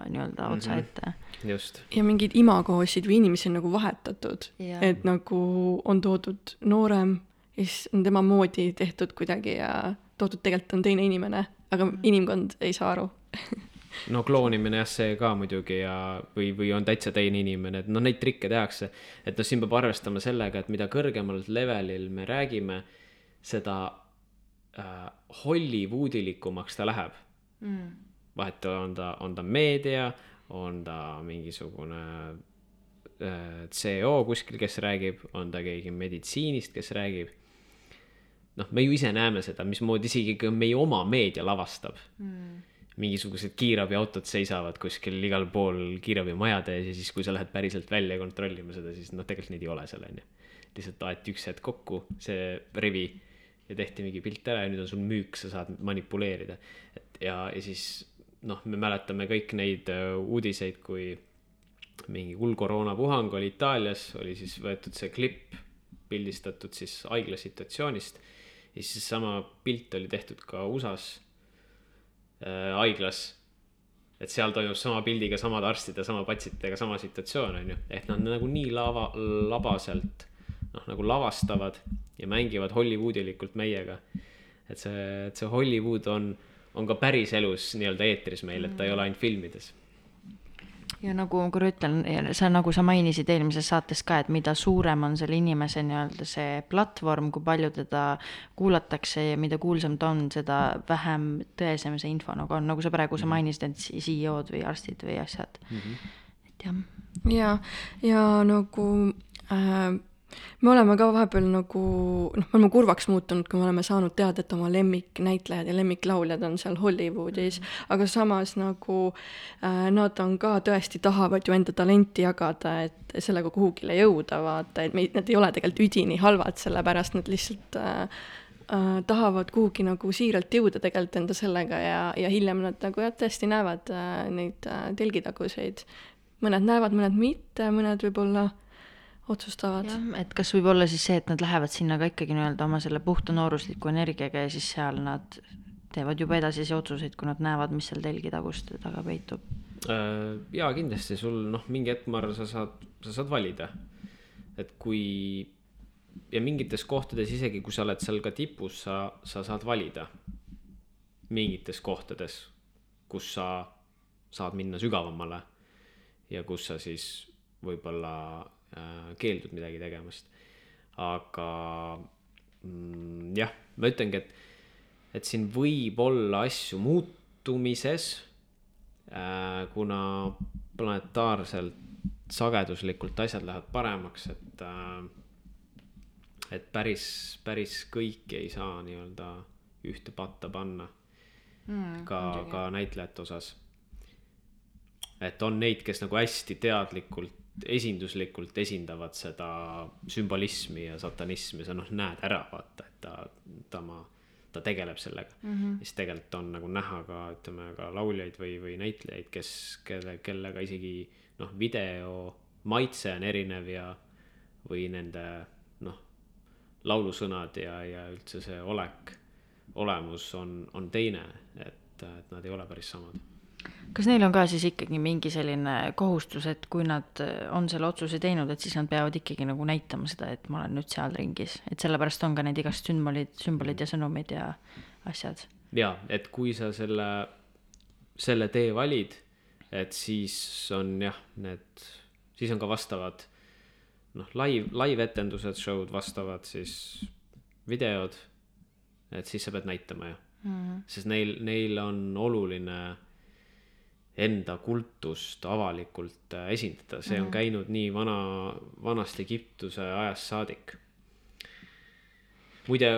nii-öelda otsa ette. just, ja mingeid imagosid või inimesi on nagu vahetatud et nagu on toodud noorem ja siis on tema moodi tehtud kuidagi ja toodud tegelikult on teine inimene, aga inimkond ei saa aru. no kloonimine jah, see ka muidugi ja, või, või on täitsa teine inimene, et noh, neid trikke tehakse. et noh, siin peab arvestama sellega, et mida kõrgemal levelil me räägime, seda äh, Hollywoodilikumaks ta läheb mm.. vahet on ta, on ta meedia, on ta mingisugune äh, CEO kuskil, kes räägib, on ta keegi meditsiinist, kes räägib. noh, me ju ise näeme seda, mismoodi isegi meie oma meedia lavastab mm.. Mingisugused kiirabiautod seisavad kuskil igal pool kiirabimajade ees ja siis, kui sa lähed päriselt välja kontrollima seda, siis noh, tegelikult neid ei ole seal onju. lihtsalt aeti üks hetk kokku see rivi ja tehti mingi pilt ära ja nüüd on sul müük, sa saad manipuleerida. et ja, ja siis noh, me mäletame kõik neid äh, uudiseid, kui mingi hull koroonapuhang oli Itaalias, oli siis võetud see klipp, pildistatud siis haigla situatsioonist. ja siis sama pilt oli tehtud ka USA-s haiglas. et seal toimub sama pildiga samade arstide, sama patsientidega sama situatsioon on ju, ehk nad nagu nii lava, labaselt noh, nagu lavastavad ja mängivad Hollywoodilikult meiega. et see, et see Hollywood on, on ka päriselus nii-öelda eetris meil, et ta ei ole ainult filmides ja nagu ma korra ütlen, sa nagu sa mainisid eelmises saates ka, et mida suurem on selle inimese nii-öelda see platvorm, kui palju teda kuulatakse ja mida kuulsam ta on, seda vähem tõesem see info nagu on, nagu sa praegu sa mainisid, et CEO-d või arstid või asjad mm. -hmm. et jah, ja, ja nagu äh, me oleme ka vahepeal nagu noh, me oleme kurvaks muutunud, kui me oleme saanud teada, et oma lemmiknäitlejad ja lemmiklauljad on seal Hollywoodis -hmm. aga samas nagu äh, nad on ka tõesti tahavad ju enda talenti jagada, et sellega kuhugile jõuda, vaata, et meid, nad ei ole tegelikult üdini halvad, sellepärast nad lihtsalt äh, äh, tahavad kuhugi nagu siiralt jõuda tegelikult enda sellega ja, ja hiljem nad nagu jah, tõesti näevad äh, neid äh, telgitaguseid. mõned näevad, mõned mitte, mõned võib-olla otsustavad. et kas võib olla siis see, et nad lähevad sinna ka ikkagi nii-öelda oma selle puhta noorusliku energiaga ja siis seal nad teevad juba edasisi otsuseid, kui nad näevad, mis seal telgitaguste taga peitub. Äh, jaa, kindlasti sul noh, mingi hetk ma arvan, sa saad, sa saad valida. et kui ja mingites kohtades isegi, kui sa oled seal ka tipus, sa, sa saad valida. mingites kohtades, kus sa saad minna sügavamale ja kus sa siis võib-olla keeldud midagi tegemast. aga mm, jah, ma ütlengi, et, et siin võib olla asju muutumises äh, kuna planetaarselt sageduslikult asjad lähevad paremaks, et äh, et päris, päris kõiki ei saa nii-öelda ühte patta panna mm, ka, ka näitlejate osas. et on neid, kes nagu hästi teadlikult, esinduslikult esindavad seda sümbolismi ja satanismi, sa noh, näed ära, vaata, et ta, ta ma, ta tegeleb sellega mm. -hmm. siis tegelikult on nagu näha ka, ütleme ka lauljaid või, või näitlejaid, kes, kelle, kellega isegi noh, video maitse on erinev ja, või nende noh, laulusõnad ja, ja üldse see olek, olemus on, on teine, et, et nad ei ole päris samad kas neil on ka siis ikkagi mingi selline kohustus, et kui nad on selle otsuse teinud, et siis nad peavad ikkagi nagu näitama seda, et ma olen nüüd seal ringis, et sellepärast on ka need igast sümbolid, sümbolid ja sõnumid ja asjad. ja et kui sa selle, selle tee valid, et siis on jah, need, siis on ka vastavad noh, live, live-etendused, show'd, vastavad siis videod. et siis sa pead näitama jah mm, -hmm. sest neil, neil on oluline enda kultust avalikult äh, esindada, see on -hmm. käinud nii vana, vanast Egiptuse ajast saadik. muide,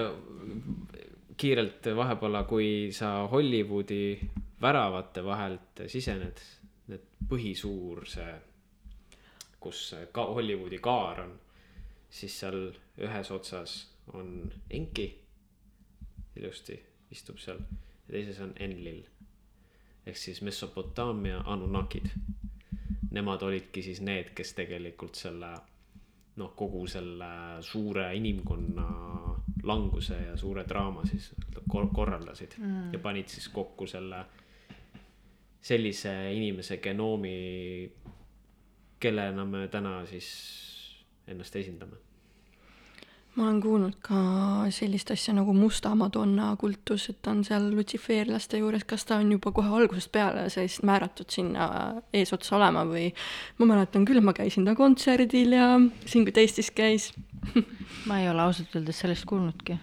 kiirelt vahepeal, kui sa Hollywoodi väravate vahelt sisened, need põhisuur see, kus ka Hollywoodi kaar on, siis seal ühes otsas on Enki, ilusti istub seal ja teises on Enlil ehk siis Mesopotaamia Anunnakid. Nemad olidki siis need, kes tegelikult selle noh, kogu selle suure inimkonna languse ja suure draama siis kor- korraldasid mm. ja panid siis kokku selle sellise inimese genoomi, kellena me täna siis ennast esindame ma olen kuulnud ka sellist asja nagu Musta Madonna kultus, et ta on seal lutsifeerlaste juures, kas ta on juba kohe algusest peale siis määratud sinna eesotsas olema või ma mäletan küll, ma käisin ta kontserdil ja siin, kui ta Eestis käis. ma ei ole ausalt öeldes sellest kuulnudki.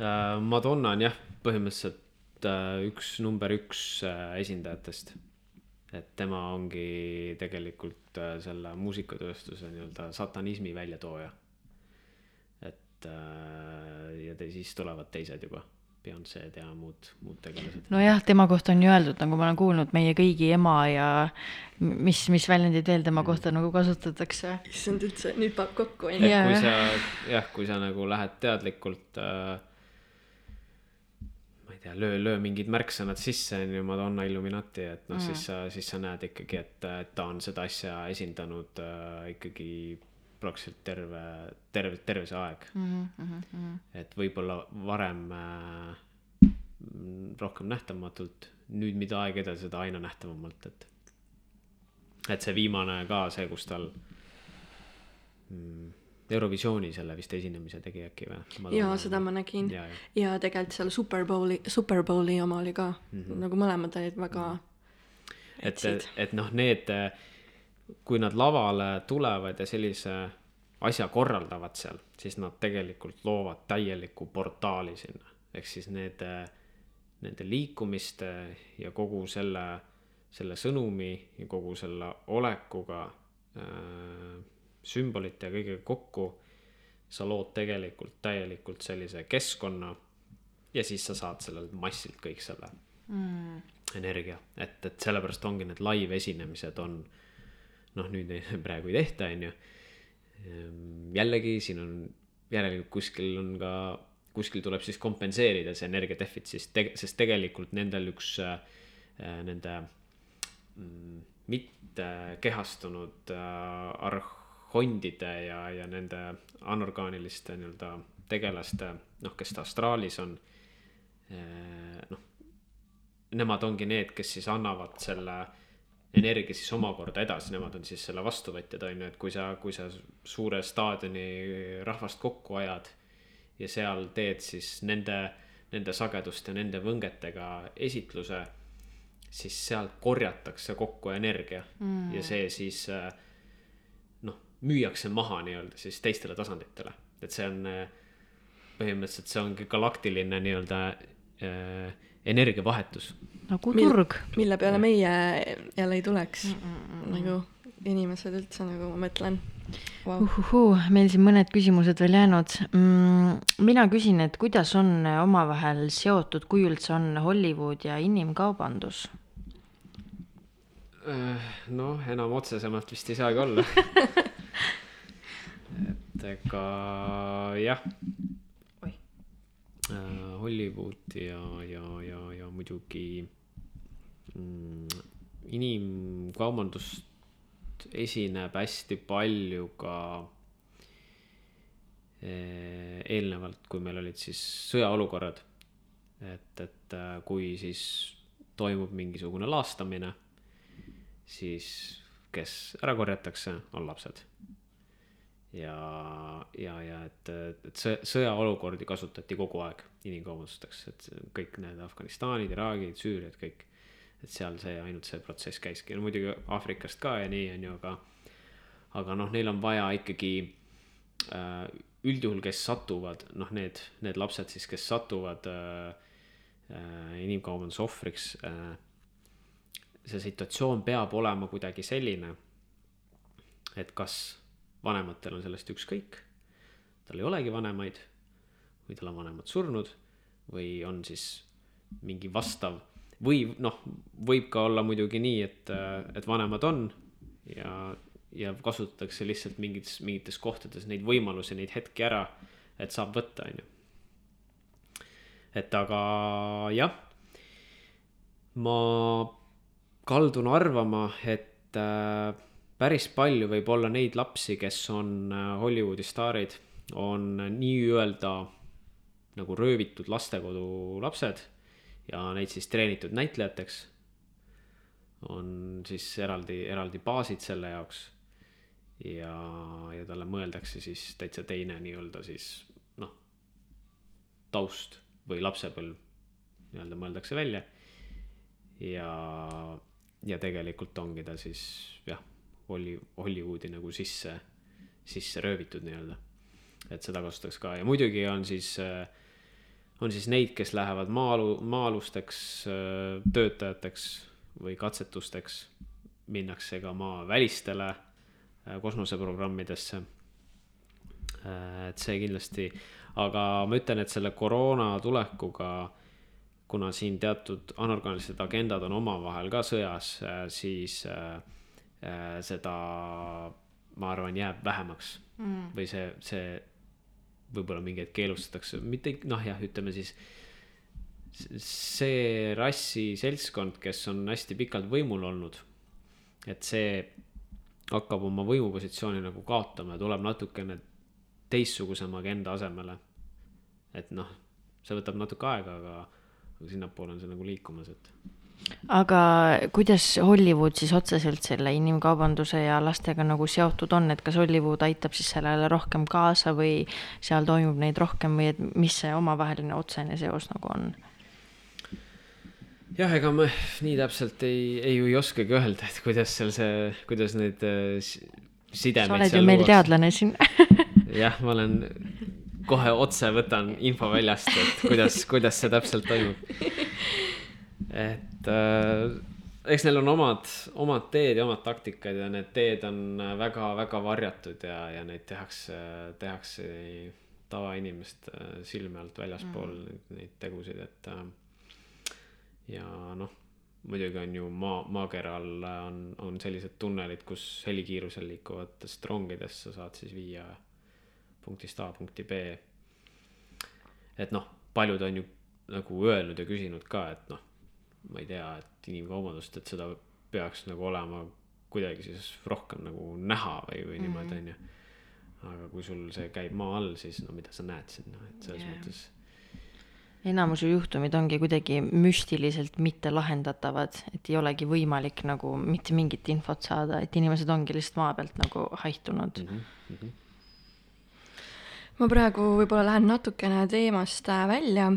Äh, Madonna on jah, põhimõtteliselt äh, üks number üks äh, esindajatest. et tema ongi tegelikult selle muusikatööstuse nii-öelda satanismi väljatooja. Et äh, ja te, siis tulevad teised juba Beyonce'd ja muud, muud tegelased. nojah, tema kohta on ju öeldud, nagu ma olen kuulnud, meie kõigi ema ja mis, mis väljendid veel tema kohta nagu kasutatakse. issand üldse, nüüd paneb kokku, onju. et kui sa, jah, kui sa nagu lähed teadlikult äh, ma ei tea, löö, löö mingid märksõnad sisse, onju, Madonna Illuminati, et noh mm., siis sa, siis sa näed ikkagi, et, et ta on seda asja esindanud äh, ikkagi praktiliselt terve, terve, terve see aeg mm. -hmm. et võib-olla varem äh, rohkem nähtamatult, nüüd mida aeg edasi, seda aina nähtavamalt, et. et see viimane ka see, kus tal mm, Eurovisiooni selle vist esinemise tegi äkki või? jaa, seda ma nägin ja, ja. ja tegelikult seal Superbowli, Superbowli oma oli ka mm, -hmm. nagu mõlemad olid väga mm. -hmm. et, et, et noh, need kui nad lavale tulevad ja sellise asja korraldavad seal, siis nad tegelikult loovad täieliku portaali sinna. ehk siis need, nende liikumiste ja kogu selle, selle sõnumi ja kogu selle olekuga äh,, sümbolite ja kõigega kokku, sa lood tegelikult täielikult sellise keskkonna ja siis sa saad sellelt massilt kõik selle mm. energia, et, et sellepärast ongi need live esinemised on noh, nüüd praegu ei tehta, on ju. Ehm, jällegi siin on järelikult kuskil on ka, kuskil tuleb siis kompenseerida see energia defitsiit, sest tegelikult nendel üks äh, nende mm, mitte kehastunud äh, arhondide ja, ja nende anorgaaniliste nii-öelda tegelaste, noh, kes ta astraalis on. Äh, noh, nemad ongi need, kes siis annavad selle energia siis omakorda edasi, nemad on siis selle vastuvõtjad, on ju, et kui sa, kui sa suure staadioni rahvast kokku ajad ja seal teed siis nende, nende sagedust ja nende võngetega esitluse, siis sealt korjatakse kokku energia mm. ja see siis noh, müüakse maha nii-öelda siis teistele tasanditele, et see on põhimõtteliselt see ongi galaktiline nii-öelda äh, energiavahetus. Nagu turg. mille peale meie jälle ei tuleks mm, -mm. nagu inimesed üldse nagu ma mõtlen wow.. Uhuhuu, meil siin mõned küsimused veel jäänud mm,. mina küsin, et kuidas on omavahel seotud, kui üldse on Hollywood ja inimkaubandus? Äh, noh, enam otsesemalt vist ei saagi olla et ega jah Äh, Hollywood ja, ja, ja, ja muidugi mm, inimkaubandust esineb hästi palju ka eh, eelnevalt, kui meil olid siis sõjaolukorrad. et, et äh, kui siis toimub mingisugune laastamine, siis kes ära korjatakse, on lapsed ja, ja, ja et, et sõjaolukordi kasutati kogu aeg inimkaubandusteks, et kõik need Afganistanid, Iraagid, Süüriad, kõik. Et seal see, ainult see protsess käiski, no muidugi Aafrikast ka ja nii, on ju, aga, aga noh, neil on vaja ikkagi äh, üldjuhul, kes satuvad, noh, need, need lapsed siis, kes satuvad äh, äh, inimkaubanduse ohvriks äh,. see situatsioon peab olema kuidagi selline, et kas vanematel on sellest ükskõik. tal ei olegi vanemaid või tal on vanemad surnud või on siis mingi vastav või noh, võib ka olla muidugi nii, et, et vanemad on ja, ja kasutatakse lihtsalt mingites, mingites kohtades neid võimalusi, neid hetki ära, et saab võtta, on ju. et aga jah, ma kaldun arvama, et äh, päris palju võib olla neid lapsi, kes on äh, Hollywoodi staarid, on nii-öelda nagu röövitud lastekodu lapsed ja neid siis treenitud näitlejateks. on siis eraldi, eraldi baasid selle jaoks. ja, ja talle mõeldakse siis täitsa teine nii-öelda siis noh, taust või lapsepõlv nii-öelda mõeldakse välja. ja, ja tegelikult ongi ta siis jah Holly, Hollywoodi nagu sisse, sisse röövitud nii-öelda. et seda kasutatakse ka ja muidugi on siis, äh, on siis neid, kes lähevad maa-alu, maa-alusteks äh, töötajateks või katsetusteks. minnakse ka maavälistele äh, kosmoseprogrammidesse. et see kindlasti, aga ma ütlen, et selle koroona tulekuga, kuna siin teatud anorgaanilised agendad on omavahel ka sõjas, siis seda, ma arvan, jääb vähemaks mm. või see, see võib-olla mingi hetk keelustatakse, mitte noh, jah, ütleme siis see rassi seltskond, kes on hästi pikalt võimul olnud, et see hakkab oma võimupositsiooni nagu kaotama ja tuleb natukene teistsugusema agenda asemele. et noh, see võtab natuke aega, aga, aga sinnapoole on see nagu liikumas, et. Aga kuidas Hollywood siis otseselt selle inimkaubanduse ja lastega nagu seotud on, et kas Hollywood aitab siis sellele rohkem kaasa või seal toimub neid rohkem või et mis see omavaheline otsene seos nagu on? jah, ega ma nii täpselt ei, ei ju ei oskagi öelda, et kuidas seal see, kuidas neid äh, sidemeid. sa oled ju meil teadlane siin jah, ma olen, kohe otse võtan info väljast, et kuidas, kuidas see täpselt toimub. et äh, eks neil on omad, omad teed ja omad taktikad ja need teed on väga-väga varjatud ja, ja neid tehakse, tehakse tavainimeste silme alt väljaspool mm. neid tegusid, et äh, ja noh, muidugi on ju maa, maakeral on, on sellised tunnelid, kus helikiirusel liikuvatest rongidest sa saad siis viia punktist A punkti B. et noh, paljud on ju nagu öelnud ja küsinud ka, et noh, ma ei tea, et inimkaubandust, et seda peaks nagu olema kuidagi siis rohkem nagu näha või, või niimoodi, mhm. on ju. aga kui sul see käib maa all, siis no mida sa näed sinna, et selles yeah. mõttes enamus ju juhtumid ongi kuidagi müstiliselt mitte lahendatavad, et ei olegi võimalik nagu mitte mingit infot saada, et inimesed ongi lihtsalt maa pealt nagu haihtunud mm. -hmm. Ma praegu võib-olla lähen natukene teemast äh, välja.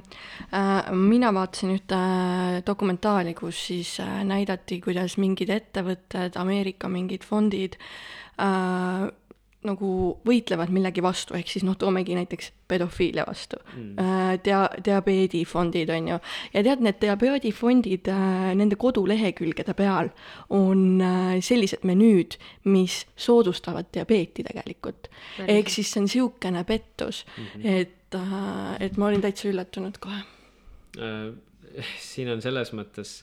Äh, mina vaatasin ühte äh, dokumentaali, kus siis näidati, kuidas mingid ettevõtted, Ameerika mingid fondid nagu võitlevad millegi vastu, ehk siis noh, toomegi näiteks pedofiilia vastu mm.. Äh, dia-, diabeedifondid on ju, ja tead, need diabeedifondid, äh, nende kodulehekülgede peal on äh, sellised menüüd, mis soodustavad diabeeti tegelikult. ehk siis see on niisugune pettus mm, -hmm. et, et ma olin täitsa üllatunud kohe siin on selles mõttes,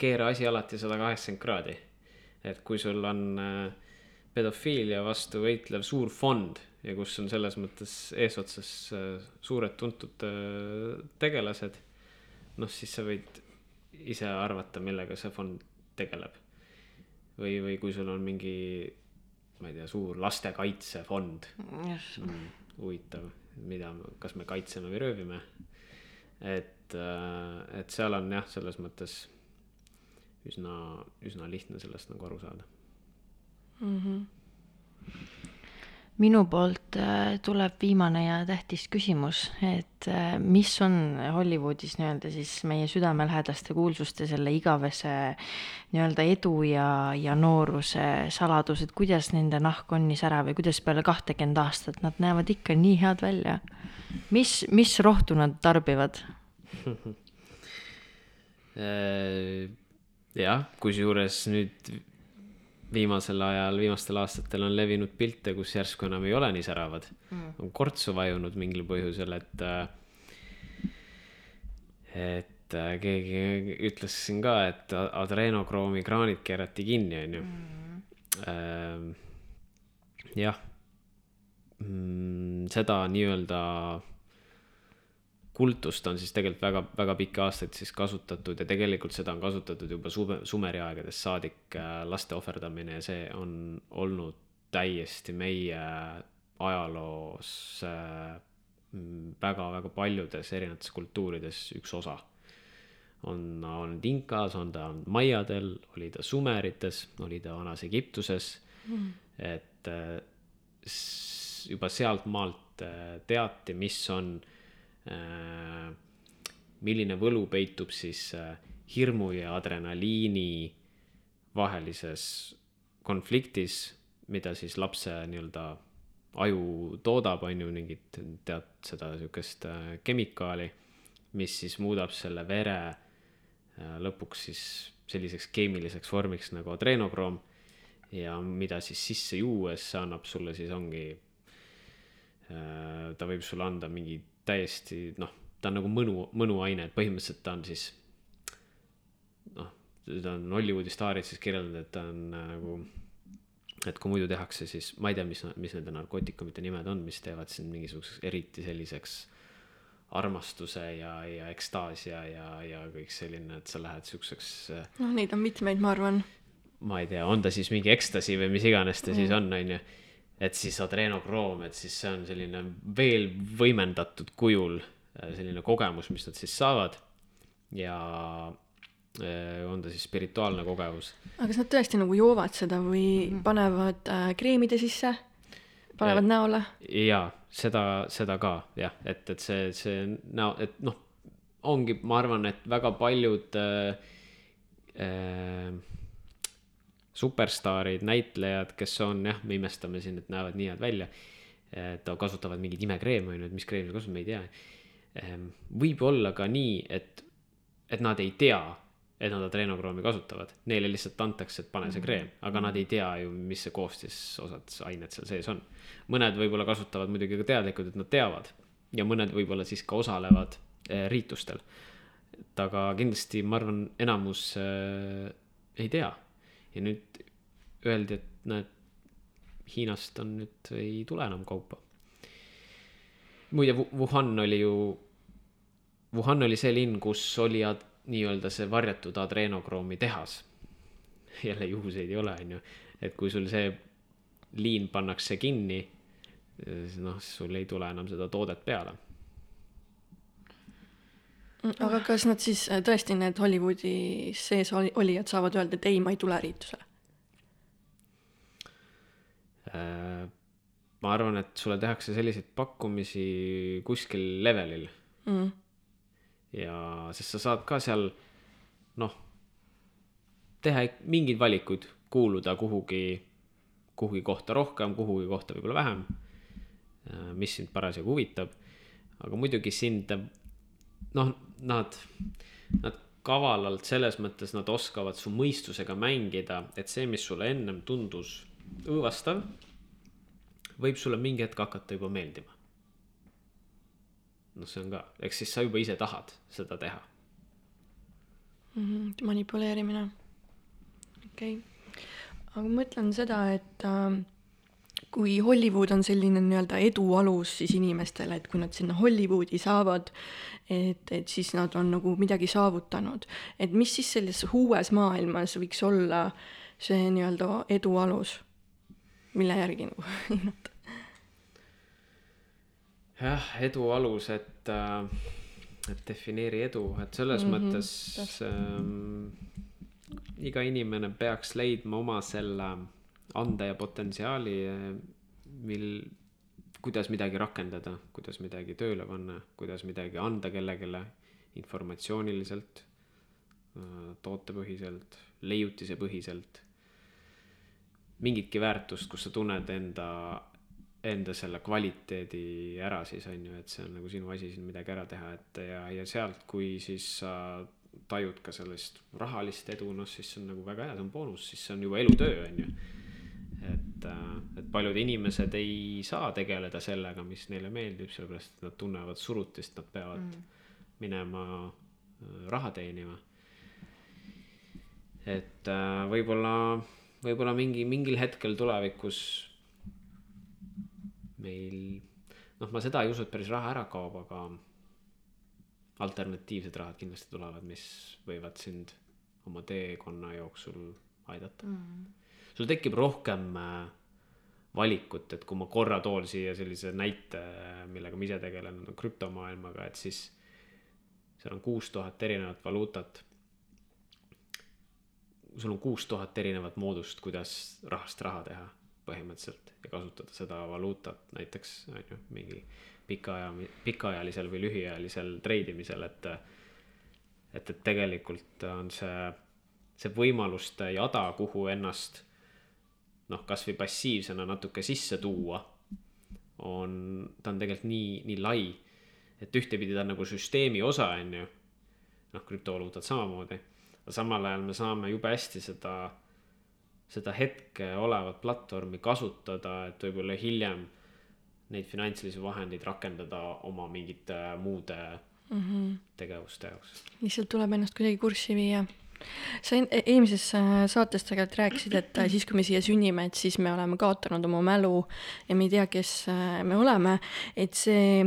keera asi alati sada kaheksakümmend kraadi. et kui sul on äh, pedofiilia vastu võitlev suur fond ja kus on selles mõttes eesotsas äh, suured tuntud äh, tegelased. noh, siis sa võid ise arvata, millega see fond tegeleb. või, või kui sul on mingi, ma ei tea, suur lastekaitsefond mm,. huvitav, mida, kas me kaitseme või röövime. et, äh, et seal on jah, selles mõttes üsna, üsna lihtne sellest nagu aru saada mm. -hmm. minu poolt äh, tuleb viimane ja tähtis küsimus, et äh, mis on Hollywoodis nii-öelda siis meie südamelähedaste kuulsuste selle igavese nii-öelda edu ja, ja nooruse saladus, et kuidas nende nahk on nii särav ja kuidas peale kahtekümmet aastat nad näevad ikka nii head välja? mis, mis rohtu nad tarbivad äh, jah, kusjuures nüüd viimasel ajal, viimastel aastatel on levinud pilte, kus järsku enam ei ole nii säravad mm.. on kortsu vajunud mingil põhjusel, et, äh, et äh, keegi ütles siin ka, et adrenokraami kraanid keerati kinni, onju. Mm. Ähm, jah, mm, seda nii-öelda kultust on siis tegelikult väga, väga pikki aastaid siis kasutatud ja tegelikult seda on kasutatud juba suve, Sumeri aegadest saadik äh, laste ohverdamine ja see on olnud täiesti meie ajaloos väga-väga äh, paljudes erinevates kultuurides üks osa. on olnud Inkas, on ta maiadel, oli ta Sumerites, oli ta vanas Egiptuses mm., et äh, juba sealtmaalt teati, mis on Äh, milline võlu peitub siis äh, hirmu ja adrenaliini vahelises konfliktis, mida siis lapse nii-öelda aju toodab, on ju, mingit, tead seda sihukest äh, kemikaali, mis siis muudab selle vere lõpuks siis selliseks keemiliseks vormiks nagu adrenokroom ja mida siis sisse juues annab sulle siis ongi ta võib sulle anda mingi täiesti noh, ta on nagu mõnu, mõnuaine, et põhimõtteliselt ta on siis noh, ta on Hollywoodi staarid siis kirjeldanud, et ta on nagu et kui muidu tehakse, siis ma ei tea, mis, mis nende narkootikumide nimed on, mis teevad sind mingisuguseks eriti selliseks armastuse ja, ja ekstaasia ja, ja kõik selline, et sa lähed siukseks. äh, noh, neid on mitmeid, ma arvan. ma ei tea, on ta siis mingi ekstasi või mis iganes ta siis on, on ju. Et siis adrenokroom, et siis see on selline veel võimendatud kujul äh, selline kogemus, mis nad siis saavad. ja äh, on ta siis spirituaalne kogemus. aga kas nad tõesti nagu joovad seda või panevad äh, kreemide sisse? panevad Eh, näole? jaa, seda, seda ka jah, et, et see, see näo, et noh, ongi, ma arvan, et väga paljud äh, äh, superstaarid, näitlejad, kes on jah, me imestame siin, et näevad nii head välja. et kasutavad mingeid imekreeme on ju, et mis kreemi nad kasutavad, me ei tea. võib olla ka nii, et, et nad ei tea, et nad adrenokroomi kasutavad, neile lihtsalt antakse, et pane see kreem, aga nad ei tea ju, mis see koostisosad, ained seal sees on. mõned võib-olla kasutavad muidugi ka teadlikult, et nad teavad ja mõned võib-olla siis ka osalevad eh, riitustel. et aga kindlasti ma arvan, enamus äh, ei tea ja nüüd öeldi, et näed, Hiinast on nüüd, ei tule enam kaupa. muide, Wuhan oli ju, Wuhan oli see linn, kus oli nii-öelda see varjatud adrenokroomi tehas. jälle juhuseid ei ole, on ju, et kui sul see liin pannakse kinni, noh, sul ei tule enam seda toodet peale aga kas nad siis äh, tõesti, need Hollywoodi sees oli, olijad saavad öelda, et ei, ma ei tule riitusele? Äh, ma arvan, et sulle tehakse selliseid pakkumisi kuskil levelil mm. ja, sest sa saad ka seal noh, teha mingeid valikuid, kuuluda kuhugi, kuhugi kohta rohkem, kuhugi kohta võib-olla vähem. mis sind parasjagu huvitab, aga muidugi sind noh, nad, nad kavalalt selles mõttes nad oskavad su mõistusega mängida, et see, mis sulle ennem tundus õõvastav, võib sulle mingi hetk hakata juba meeldima. noh, see on ka, eks siis sa juba ise tahad seda teha Mhm, manipuleerimine. okei okay. aga ma mõtlen seda, et äh, kui Hollywood on selline nii-öelda edu alus siis inimestele, et kui nad sinna Hollywoodi saavad, et, et siis nad on nagu midagi saavutanud. et mis siis selles uues maailmas võiks olla see nii-öelda edu alus, mille järgi nagu hinnata? jah, edu alus, et äh, et defineeri edu, et selles mm -hmm, mõttes ähm, iga inimene peaks leidma oma selle ande ja potentsiaali, mil, kuidas midagi rakendada, kuidas midagi tööle panna, kuidas midagi anda kellelegi informatsiooniliselt, tootepõhiselt, leiutisepõhiselt. mingitki väärtust, kus sa tunned enda, enda selle kvaliteedi ära siis on ju, et see on nagu sinu asi siin midagi ära teha, et ja, ja sealt, kui siis sa tajud ka sellist rahalist edu, noh siis see on nagu väga hea, see on boonus, siis see on juba elutöö on ju et, et paljud inimesed ei saa tegeleda sellega, mis neile meeldib, sellepärast et nad tunnevad surutist, nad peavad mm. minema äh, raha teenima. et äh, võib-olla, võib-olla mingi, mingil hetkel tulevikus meil, noh, ma seda ei usu, et päris raha ära kaob, aga alternatiivsed rahad kindlasti tulevad, mis võivad sind oma teekonna jooksul aidata mm sul tekib rohkem äh, valikut, et kui ma korra toon siia sellise näite, millega ma ise tegelen krüptomaailmaga, et siis seal on kuus tuhat erinevat valuutat. sul on kuus tuhat erinevat moodust, kuidas rahast raha teha põhimõtteliselt ja kasutada seda valuutat näiteks on ju mingi pika aja, pikaajalisel või lühiajalisel treidimisel, et. et, et tegelikult on see, see võimaluste jada, kuhu ennast noh, kasvõi passiivsena natuke sisse tuua, on, ta on tegelikult nii, nii lai, et ühtepidi ta on nagu süsteemi osa, on ju. noh, krüptovaluutad samamoodi, aga samal ajal me saame jube hästi seda, seda hetke olevat platvormi kasutada, et võib-olla hiljem neid finantsilisi vahendeid rakendada oma mingite muude mm -hmm. tegevuste jaoks. lihtsalt tuleb ennast kuidagi kurssi viia sa e- eelmises äh, saates tegelikult rääkisid, et äh, siis, kui me siia sünnime, et siis me oleme kaotanud oma mälu ja me ei tea, kes äh, me oleme, et see,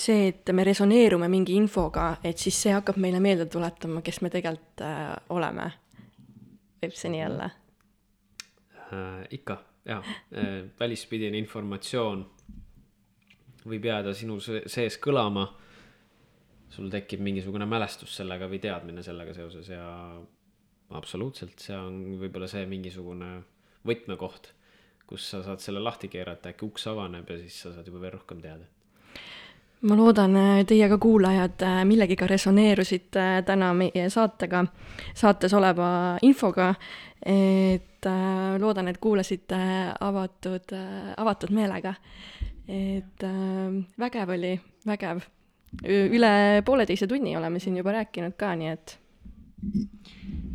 see, et me resoneerume mingi infoga, et siis see hakkab meile meelde tuletama, kes me tegelikult oleme. võib see nii olla äh,? ikka, jaa äh,, välispidine informatsioon võib jääda sinu sees kõlama sul tekib mingisugune mälestus sellega või teadmine sellega seoses ja absoluutselt, see on võib-olla see mingisugune võtmekoht, kus sa saad selle lahti keerata, äkki uks avaneb ja siis sa saad juba veel rohkem teada. ma loodan, äh, teie ka kuulajad äh, millegiga resoneerusite äh, täna meie saatega, saates oleva infoga, et loodan, et kuulasite avatud, avatud meelega. et vägev oli, vägev üle pooleteise tunni oleme siin juba rääkinud ka, nii et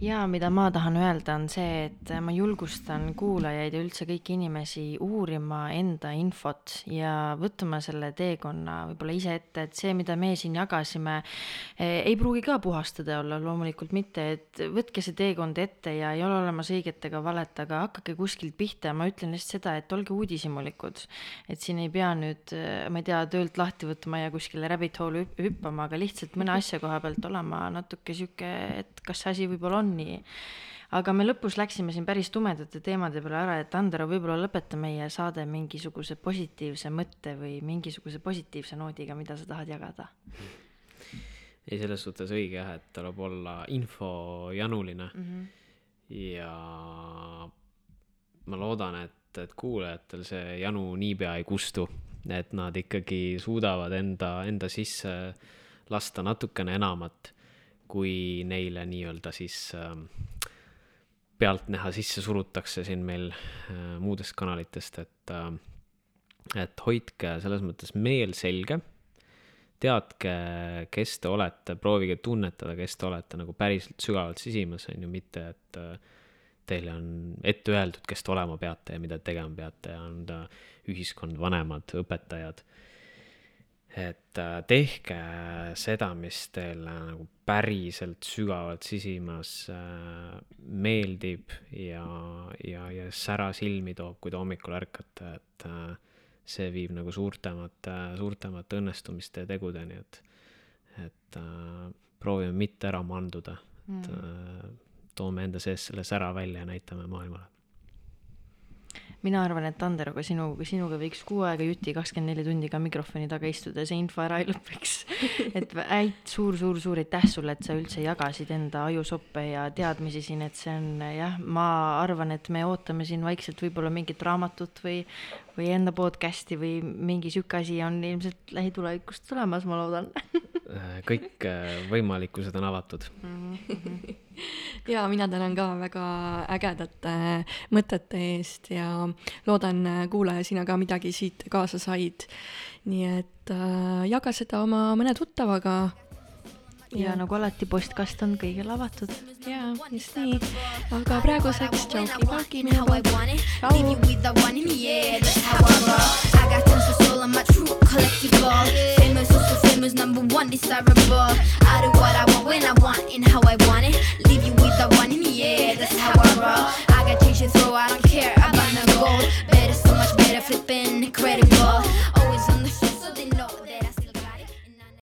ja mida ma tahan öelda, on see, et ma julgustan kuulajaid ja üldse kõiki inimesi uurima enda infot ja võtma selle teekonna võib-olla ise ette, et see, mida me siin jagasime, eh, ei pruugi ka puhastada olla, loomulikult mitte, et võtke see teekond ette ja ei ole olemas õiget ega valet, aga hakake kuskilt pihta ma ütlen lihtsalt seda, et olge uudishimulikud. et siin ei pea nüüd, eh, ma ei tea, töölt lahti võtma ja kuskile rabbit hole'i hüppama, aga lihtsalt mõne asja koha pealt olema natuke sihuke, et kas see asi võib-olla on on aga me lõpus läksime siin päris tumedate teemade peale ära, et Andero, võib-olla lõpeta meie saade mingisuguse positiivse mõtte või mingisuguse positiivse noodiga, mida sa tahad jagada? ei, selles suhtes õige jah, et tuleb olla infojanuline mm. -hmm. ja ma loodan, et, et kuulajatel see janu niipea ei kustu, et nad ikkagi suudavad enda, enda sisse lasta natukene enamat kui neile nii-öelda siis äh, pealtnäha sisse surutakse siin meil äh, muudest kanalitest, et äh,, et hoidke selles mõttes meel selge, teadke, kes te olete, proovige tunnetada, kes te olete nagu päriselt sügavalt sisimas, on ju, mitte et äh, teile on ette öeldud, kes te olema peate ja mida tegema peate ja on ta ühiskond, vanemad, õpetajad et äh, tehke seda, mis teile nagu päriselt sügavalt sisimas äh, meeldib ja, ja, ja sära silmi toob, kui te hommikul ärkate, et äh, see viib nagu suurtemate, suurtemate õnnestumiste ja tegudeni, et, et proovime mitte ära manduda, et mm. toome enda sees selle sära välja ja näitame maailmale mina arvan, et Anderoga sinu, sinuga võiks kuu aega jutti kakskümmend neli tundi ka mikrofoni taga istuda see info ära ei lõpeks. et häid suur-suur-suur aitäh sulle, et sa üldse jagasid enda ajusoppe ja teadmisi siin, et see on jah, ma arvan, et me ootame siin vaikselt võib-olla mingit raamatut või, või enda podcast'i või mingi sihuke asi on ilmselt lähitulevikus tulemas, ma loodan kõik äh, võimalikkused on avatud mm. -hmm. ja mina tänan ka väga ägedate mõtete eest ja loodan, äh, kuulaja, sina ka midagi siit kaasa said. nii et äh, jaga seda oma mõne tuttavaga ja nagu alati, postkast on kõigile avatud. jaa, just nii. aga praeguseks tšauki-pauki minu poolt. all of my true collectible. Famous, also famous, number one desirable. I do what I want when I want and how I want it. Leave you with the one in the air, that's how I roll. I got change to throw, I don't care about no gold. Better, so much better, flipping incredible.